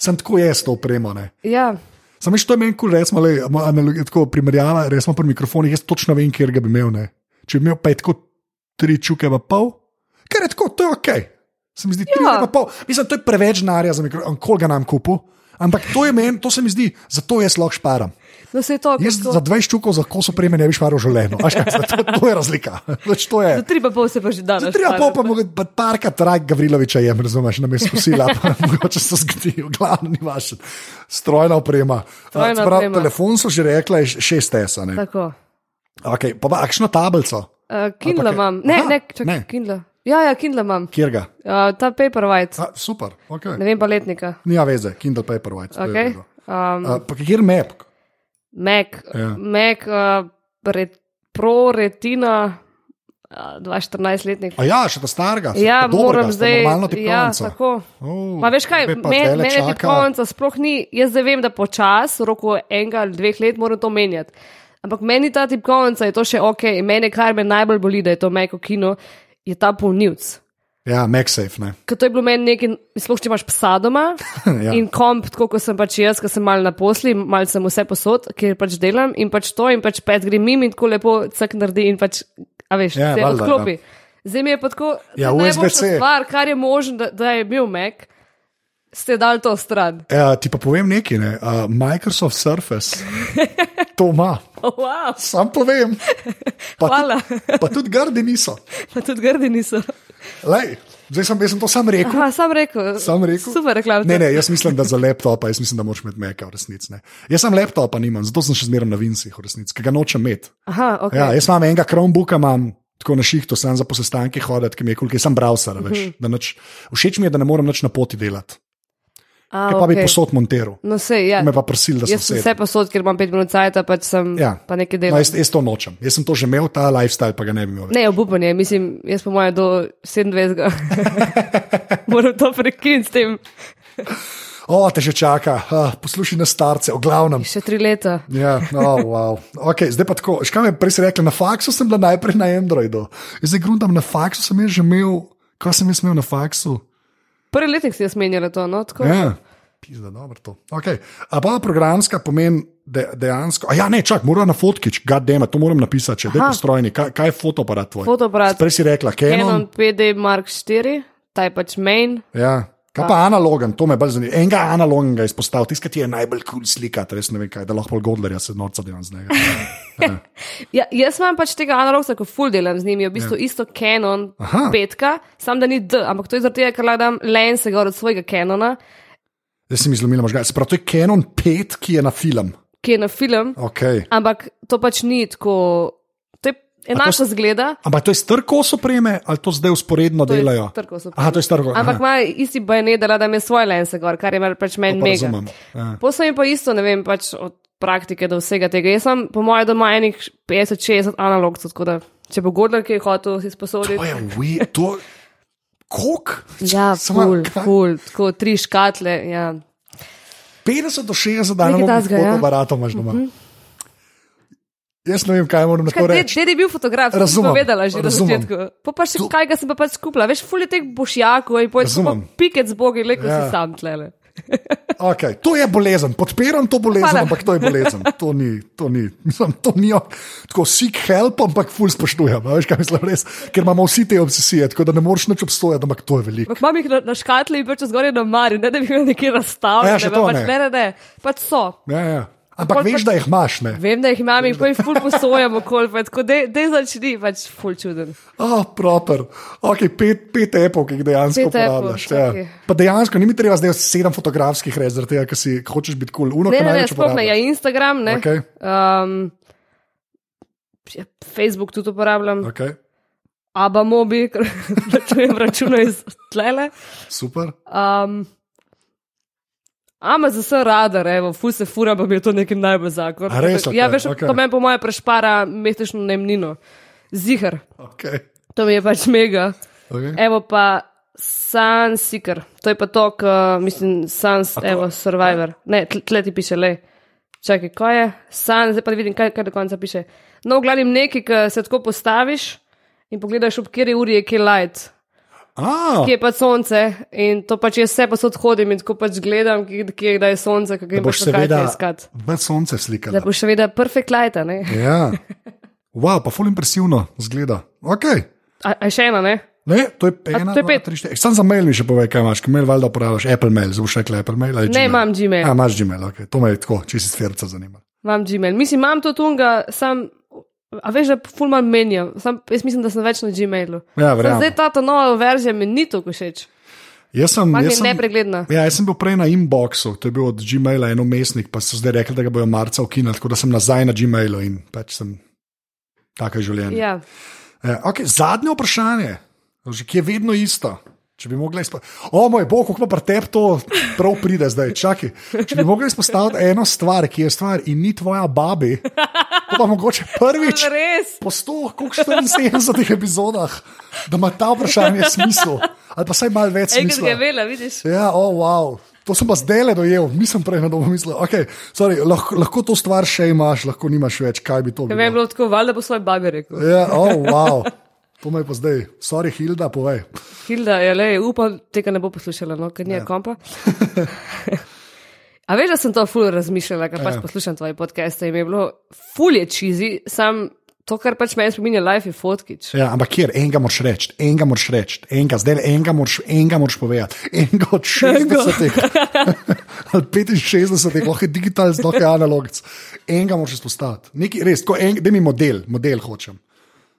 sem tako jaz to opremo. Ne. Ja, Samo še to je meni, le, analogija, tako primerjava, resmo pri mikrofonih, jaz točno vem, kjer ga bi imel. Ne. Če bi imel pa je tako tri čuke v pol, ker je tako, to je ok. Se mi zdi, tri Ja. pol. Mislim, to je preveč denarja za mikrofon, koga nam kupu. Ampak to je meni, to se mi zdi, zato jaz lahko šparam. no to, Jaz kako. za 20 čukov za kos opreme ne bi šparil v življenju. To, to je razlika. Pač to je. Za tri pa pol se pa že danes. Treba špara. pa pa mogoče pa parkrat raj Gavriloviča jem, razumeš, na mestu sila, pa mogoče se zgodi, v glavnem ni vaš. Strojna oprema. Strojna pravi, oprema. Telefon so že rekla, je 6S. Ne? Tako. Okay, pa pa akšno tablico, Uh, Kindle kaj? imam. Ne, Aha, ne, čakaj, ne. Kindle. Ja, ja, Kindle imam. kjer ga? Uh, ta Paperwhite, A, super, okay. ne vem pa letnika. Nima veze, Kindle Paperwhite. je v Okay. Um, A, Pa kjer map? Mac, Ja. Mac uh, re, Pro Retina, uh, 2014-letnik. A ja, še ta starga. Ja, dobrega, moram zdaj. Normalno Ja, tipkovnico. tako. Ma veš kaj, tebe pa men, tele mene čaka. tipkovnica sploh ni, jaz zdaj vem, da počas, v roku enega ali dveh let moram to menjati. Ampak meni ta tipkovnica je to še ok, in mene, kar me najbolj boli, da je to Mac kino, je ta polnilc. Ja, MagSafe, ne. Ker to je bilo meni nekaj, sploh če imaš psa doma Ja. ja. in komp, tako kot sem pač jaz, ki sem mal na posli, mal sem vse posod, kjer pač delam in pač to in pač pet gre mim in tako lepo cek naredi in pač, a veš, Ja, se valjda, odklopi. Zdaj mi je pa tako, Ja, da USB-C. stvar, kar je možno, da, da je bil Mac, ste dali to stran. Ja, ti pa povem nekaj, ne. Uh, Microsoft Surface. To ima, Oh, wow, sam povem. Pa Hvala. Tudi, pa tudi grdi niso. pa tudi grdi niso. Lej, zdaj sem, sem to sam rekel. Aha, sam rekel. Sam rekel. Super. Ne, ne, jaz mislim, da za laptopa, jaz mislim, da moraš imeti meka v resnici. Ne. Jaz sem laptopa nimam, zato sem še zmeraj na Vincih v resnici, ki ga nočem imeti. Aha, ok. Ja, jaz imam enega Chromebooka, imam tako na šihtu, sem za posestanke hoditi, ki mi je kul, ker sem browser, veš. da Nič, všeč mi je, da ne morem nič na poti delati. A, Ker pa bi okej. posod monteral. No, sej, ja. Me pa prosil, da sem sedel. vse posod, ker imam pet minut cajta, pač sem Ja. pa nekaj No, delal. jaz, jaz to nočem. Jaz sem to že imel, ta lifestyle pa ga ne bi imel. več. Ne, obupanje, mislim, jaz po mojem do 27. moram to prekiniti s tem. O, te že čaka, uh, poslušaj na starce, o glavnem. Še tri leta. Ja, oh, wow. okay, zdaj pa tako. Škaj me prej si rekla, na faksu sem bila najprej na Androidu. Zdaj grundam, na faksu sem že imel, kaj sem jaz imel na faksu. Prvi letnik si jaz menjala to, no, tako. Ja. Pizda, dobro to. Okay. A pa programska pomeni de, dejansko. A ja, ne, čak, moram na fotkič, gadema, to moram napisati, če je postrojni. Kaj, kaj je fotoaparat tvoj? Fotoaparat. Prej si rekla, Canon. Canon PD Mark 4, ta je pač main. Ja. Kaj pa analogen, to me bolj zanima. Enega analognega izpostavil, tisti, ki je najbolj kul cool slikati, res ne vem kaj, da lahko pol Godlerja se norca delam z njega. Ja, jaz imam pač tega analogsa, ko full delam z njimi, je v bistvu ja. isto Canon Aha. petka, sam da ni D, ampak to je zaradi tega, ker lahko dam lense gor od svojega Canona, Zdaj si mi zlomila možgane. Se pravi, to je Canon 5, ki je na film. ki je na film. Okay. Ampak to pač ni tako. To je enako zgleda. Ampak to je strkos opreme ali to zdaj usporedno To je delajo? Aha, to je strkos. Ampak ima isti bajonet, da ima svoje lence, gor, kar je pač meni mega. razumem. Ja. Posebej pa isto, ne vem, pač od praktike do vsega tega. Jaz sem, po mojem, doma enih 50-60 analogcev, tako da če bo Gordon kaj hotel si To sposoditi. je we, to. Kok? Ja, ful, ful, tako tri škatle. Ja. 50 do 60 dni Nekaj imamo takega, ja. fotoaparatom, imaš doma. Jaz ne vem, kaj moram na to reči. Ded je bil fotograf, sem Razumem, povedala že na razumem. začetku. Pa, pa še kaj ga sem pa pač skupila, veš, ful je teh bošjakov in pojdi pa z bogi, leko Ja. si sam tlele. Okay, to je bolezen, podpiram to bolezen, Hvala. ampak to je bolezen. To ni, to ni, mislim, to ni tako seek help, ampak ful spoštujem. Veš, kaj mislim res, ker imamo vsi te obsesije, tako da ne moreš nič obstojati, ampak to je veliko. Ampak imam jih na, na škatli in pač zgoraj na mari, ne da bi jih nekje razstavljali. Ja, še to pač, ne. ne, ne, ne, pač so. Ja, ja. Ampak veš, pa- da jih imaš, ne? Vem, da jih imam in poj ful posojam okol, pa tako da začni, pač ful čuden. Oh, proper. Okay, pet, pet epov, ki jih dejansko Pet uporabljaš. Ja. okej. Pa dejansko ni mi treba zdaj sedem fotografskih res, zaradi tega, ker si ker hočeš biti kul. Cool. Uno, Ne, ne, ne, sploh ne, ja. Instagram, ne. Okej. Um, ja, Facebook tudi uporabljam, Okay. Aba Mobi, plačujem račune iz tlele. Super. Um, Vse radar, evo, ful se fura, pa mi je to nekaj najbolj zakon. Res, Ja, okej, veš, okej. to meni po moje prešpara mesečno najemnino. Zihar, Okay. to mi je pač mega. Okay. Evo pa Sunseeker, to je pa to, k, mislim, Suns, evo, Survivor. Ne, tle, ti piše, le. Čakaj, kaj je? Sun, zdaj pa vidim, kaj, kaj do konca piše. No, v glavnem nekaj, ki se tako postaviš in pogledaš, ob kateri uri je kje light. Ah, Kje je pa sonce in to pač jaz vse posod hodim in tako pač gledam, kje kje je sonce, kako boš boš seveda iskati. v sonce slikal. Da boš seveda perfect light, a ne? Ja. Wow, pa ful impresivno zgleda. Okay. A, a še ena, ne? Ne, to je ena, to je dva, pet. tri, štiri. Sam za mail mi še povej, kaj imaš, mail valjda uporabljaš Apple mail, zdaj boš rekel Apple mail Ne, Gmail? imam Gmail. A, imaš Gmail, okay. to me je tako, če si stverca zanima. Imam Gmail. Mislim, imam to tunga, sam, a veš, da ful manj menjam. Sam, jaz mislim, da sem več na Gmailu. Ja. Zdaj ta, ta nova verzija mi ni tako všeč. Jaz sem, Manj jaz sem, nepregledna. ja, jaz sem bil prej na inboxu, to je bil od Gmaila en umestnik, pa so zdaj rekli, da ga bojo marca ukinili, tako da sem nazaj na Gmailu in pač sem tako je življenje. Ja. Ja, okay, zadnje vprašanje, že ki je vedno isto. Če bi mogla izpostaviti, o moj bog, kako pa te to prav pride zdaj, čakaj. Če bi mogla izpostaviti eno stvar, ki je stvar in ni tvoja babi, to pa mogoče prvič Res. po 100, koliko 74 epizodah, da ima ta vprašanje smisel, ali pa vsaj malo več je smisla. vela, vidiš? Ja, oh, wow. To sem pa zdaj le dojel, nisem prej na domu mislil. Okay, sorry, lahko, lahko to stvar še imaš, lahko nimaš več, kaj bi to Ker meni je bilo. tako, valjda bo svoj babi rekel. Ja, oh, wow. Je pa zdaj, sorry, Hilda, povej. Hilda, je le, upam, tega ne bo poslušala, no, ker ni ja. kompa. A veš, da sem to ful razmišljala, ker pač Ja. poslušam tvoje podcaste in je bilo ful je čizi, sam to, kar pač meni spominja life je fotkič. Ja, ampak kjer, enega moraš reči, enega moraš reči, enega, zdaj enega moraš, enega moraš povedati. Enega od 60 ali 65, lahko je digitalc, lahko je analogc. Enega moraš izpostaviti. Nekaj, res, en, da mi model, model hočem.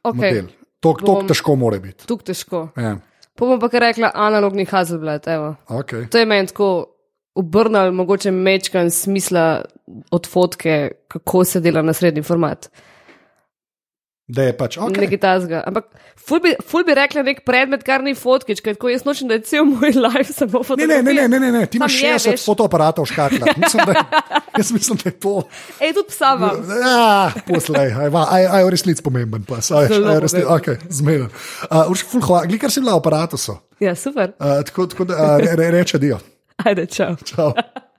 Okay. Model. To Bom- težko more biti. Tuk težko. Ja, Pa bom pa kar rekla analogni Hazelblad, evo. okay. To je meni tako obrnil, mogoče mečkan smisla od fotke, kako se dela na srednji format. Da je pač, okay. Nekaj tasga. Ampak ful bi, ful bi rekla nek predmet, kar ni fotkič, ker jaz nočem, da je cel moj life samo Ne, fotografija. ne, ne, ne, ne, ne, ti imaš je, 60 veš. fotoaparatov v škatlah. Mislim, da, jaz mislim, da je to. Ej, tudi psa imam. Ja, poslej, aj, aj, aj resnic pomemben pas, aj, aj resnic, pomemben. okay, zmeden. Uh, Urš, ful, hvala, glikar si bila v aparatusu. Ja, super. Uh, tako tako da uh, re, reče dio. Ajde, čau. Čau.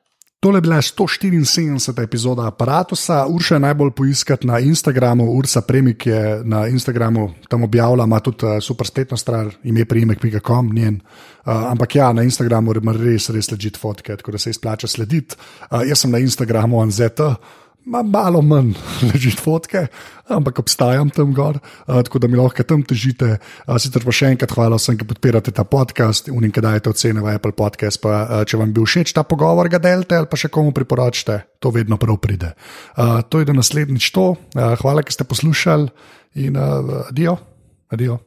Tole je bila 174. epizoda aparata. Urša je najbolj poiskati na Instagramu, Ursa Premik je na Instagramu tam objavila, ima tudi uh, super spletno stran, ime primek.com, njen. Uh, ampak ja, na Instagramu ima res, res ležite fotke, tako da se izplača slediti. Uh, jaz sem na Instagramu Anzeta. Ma malo manj ležite fotke, ampak obstajam tam gor, uh, tako da mi lahko tam težite. Uh, sicer pa še enkrat hvala vsem, ki podpirate ta podcast in ki dajete ocene v Apple Podcast. Pa, uh, če vam je bil všeč ta pogovor, ga delite ali pa še komu priporočite, to vedno prav pride. Uh, to je do naslednjič to. Uh, hvala, ker ste poslušali in uh, adijo. adijo.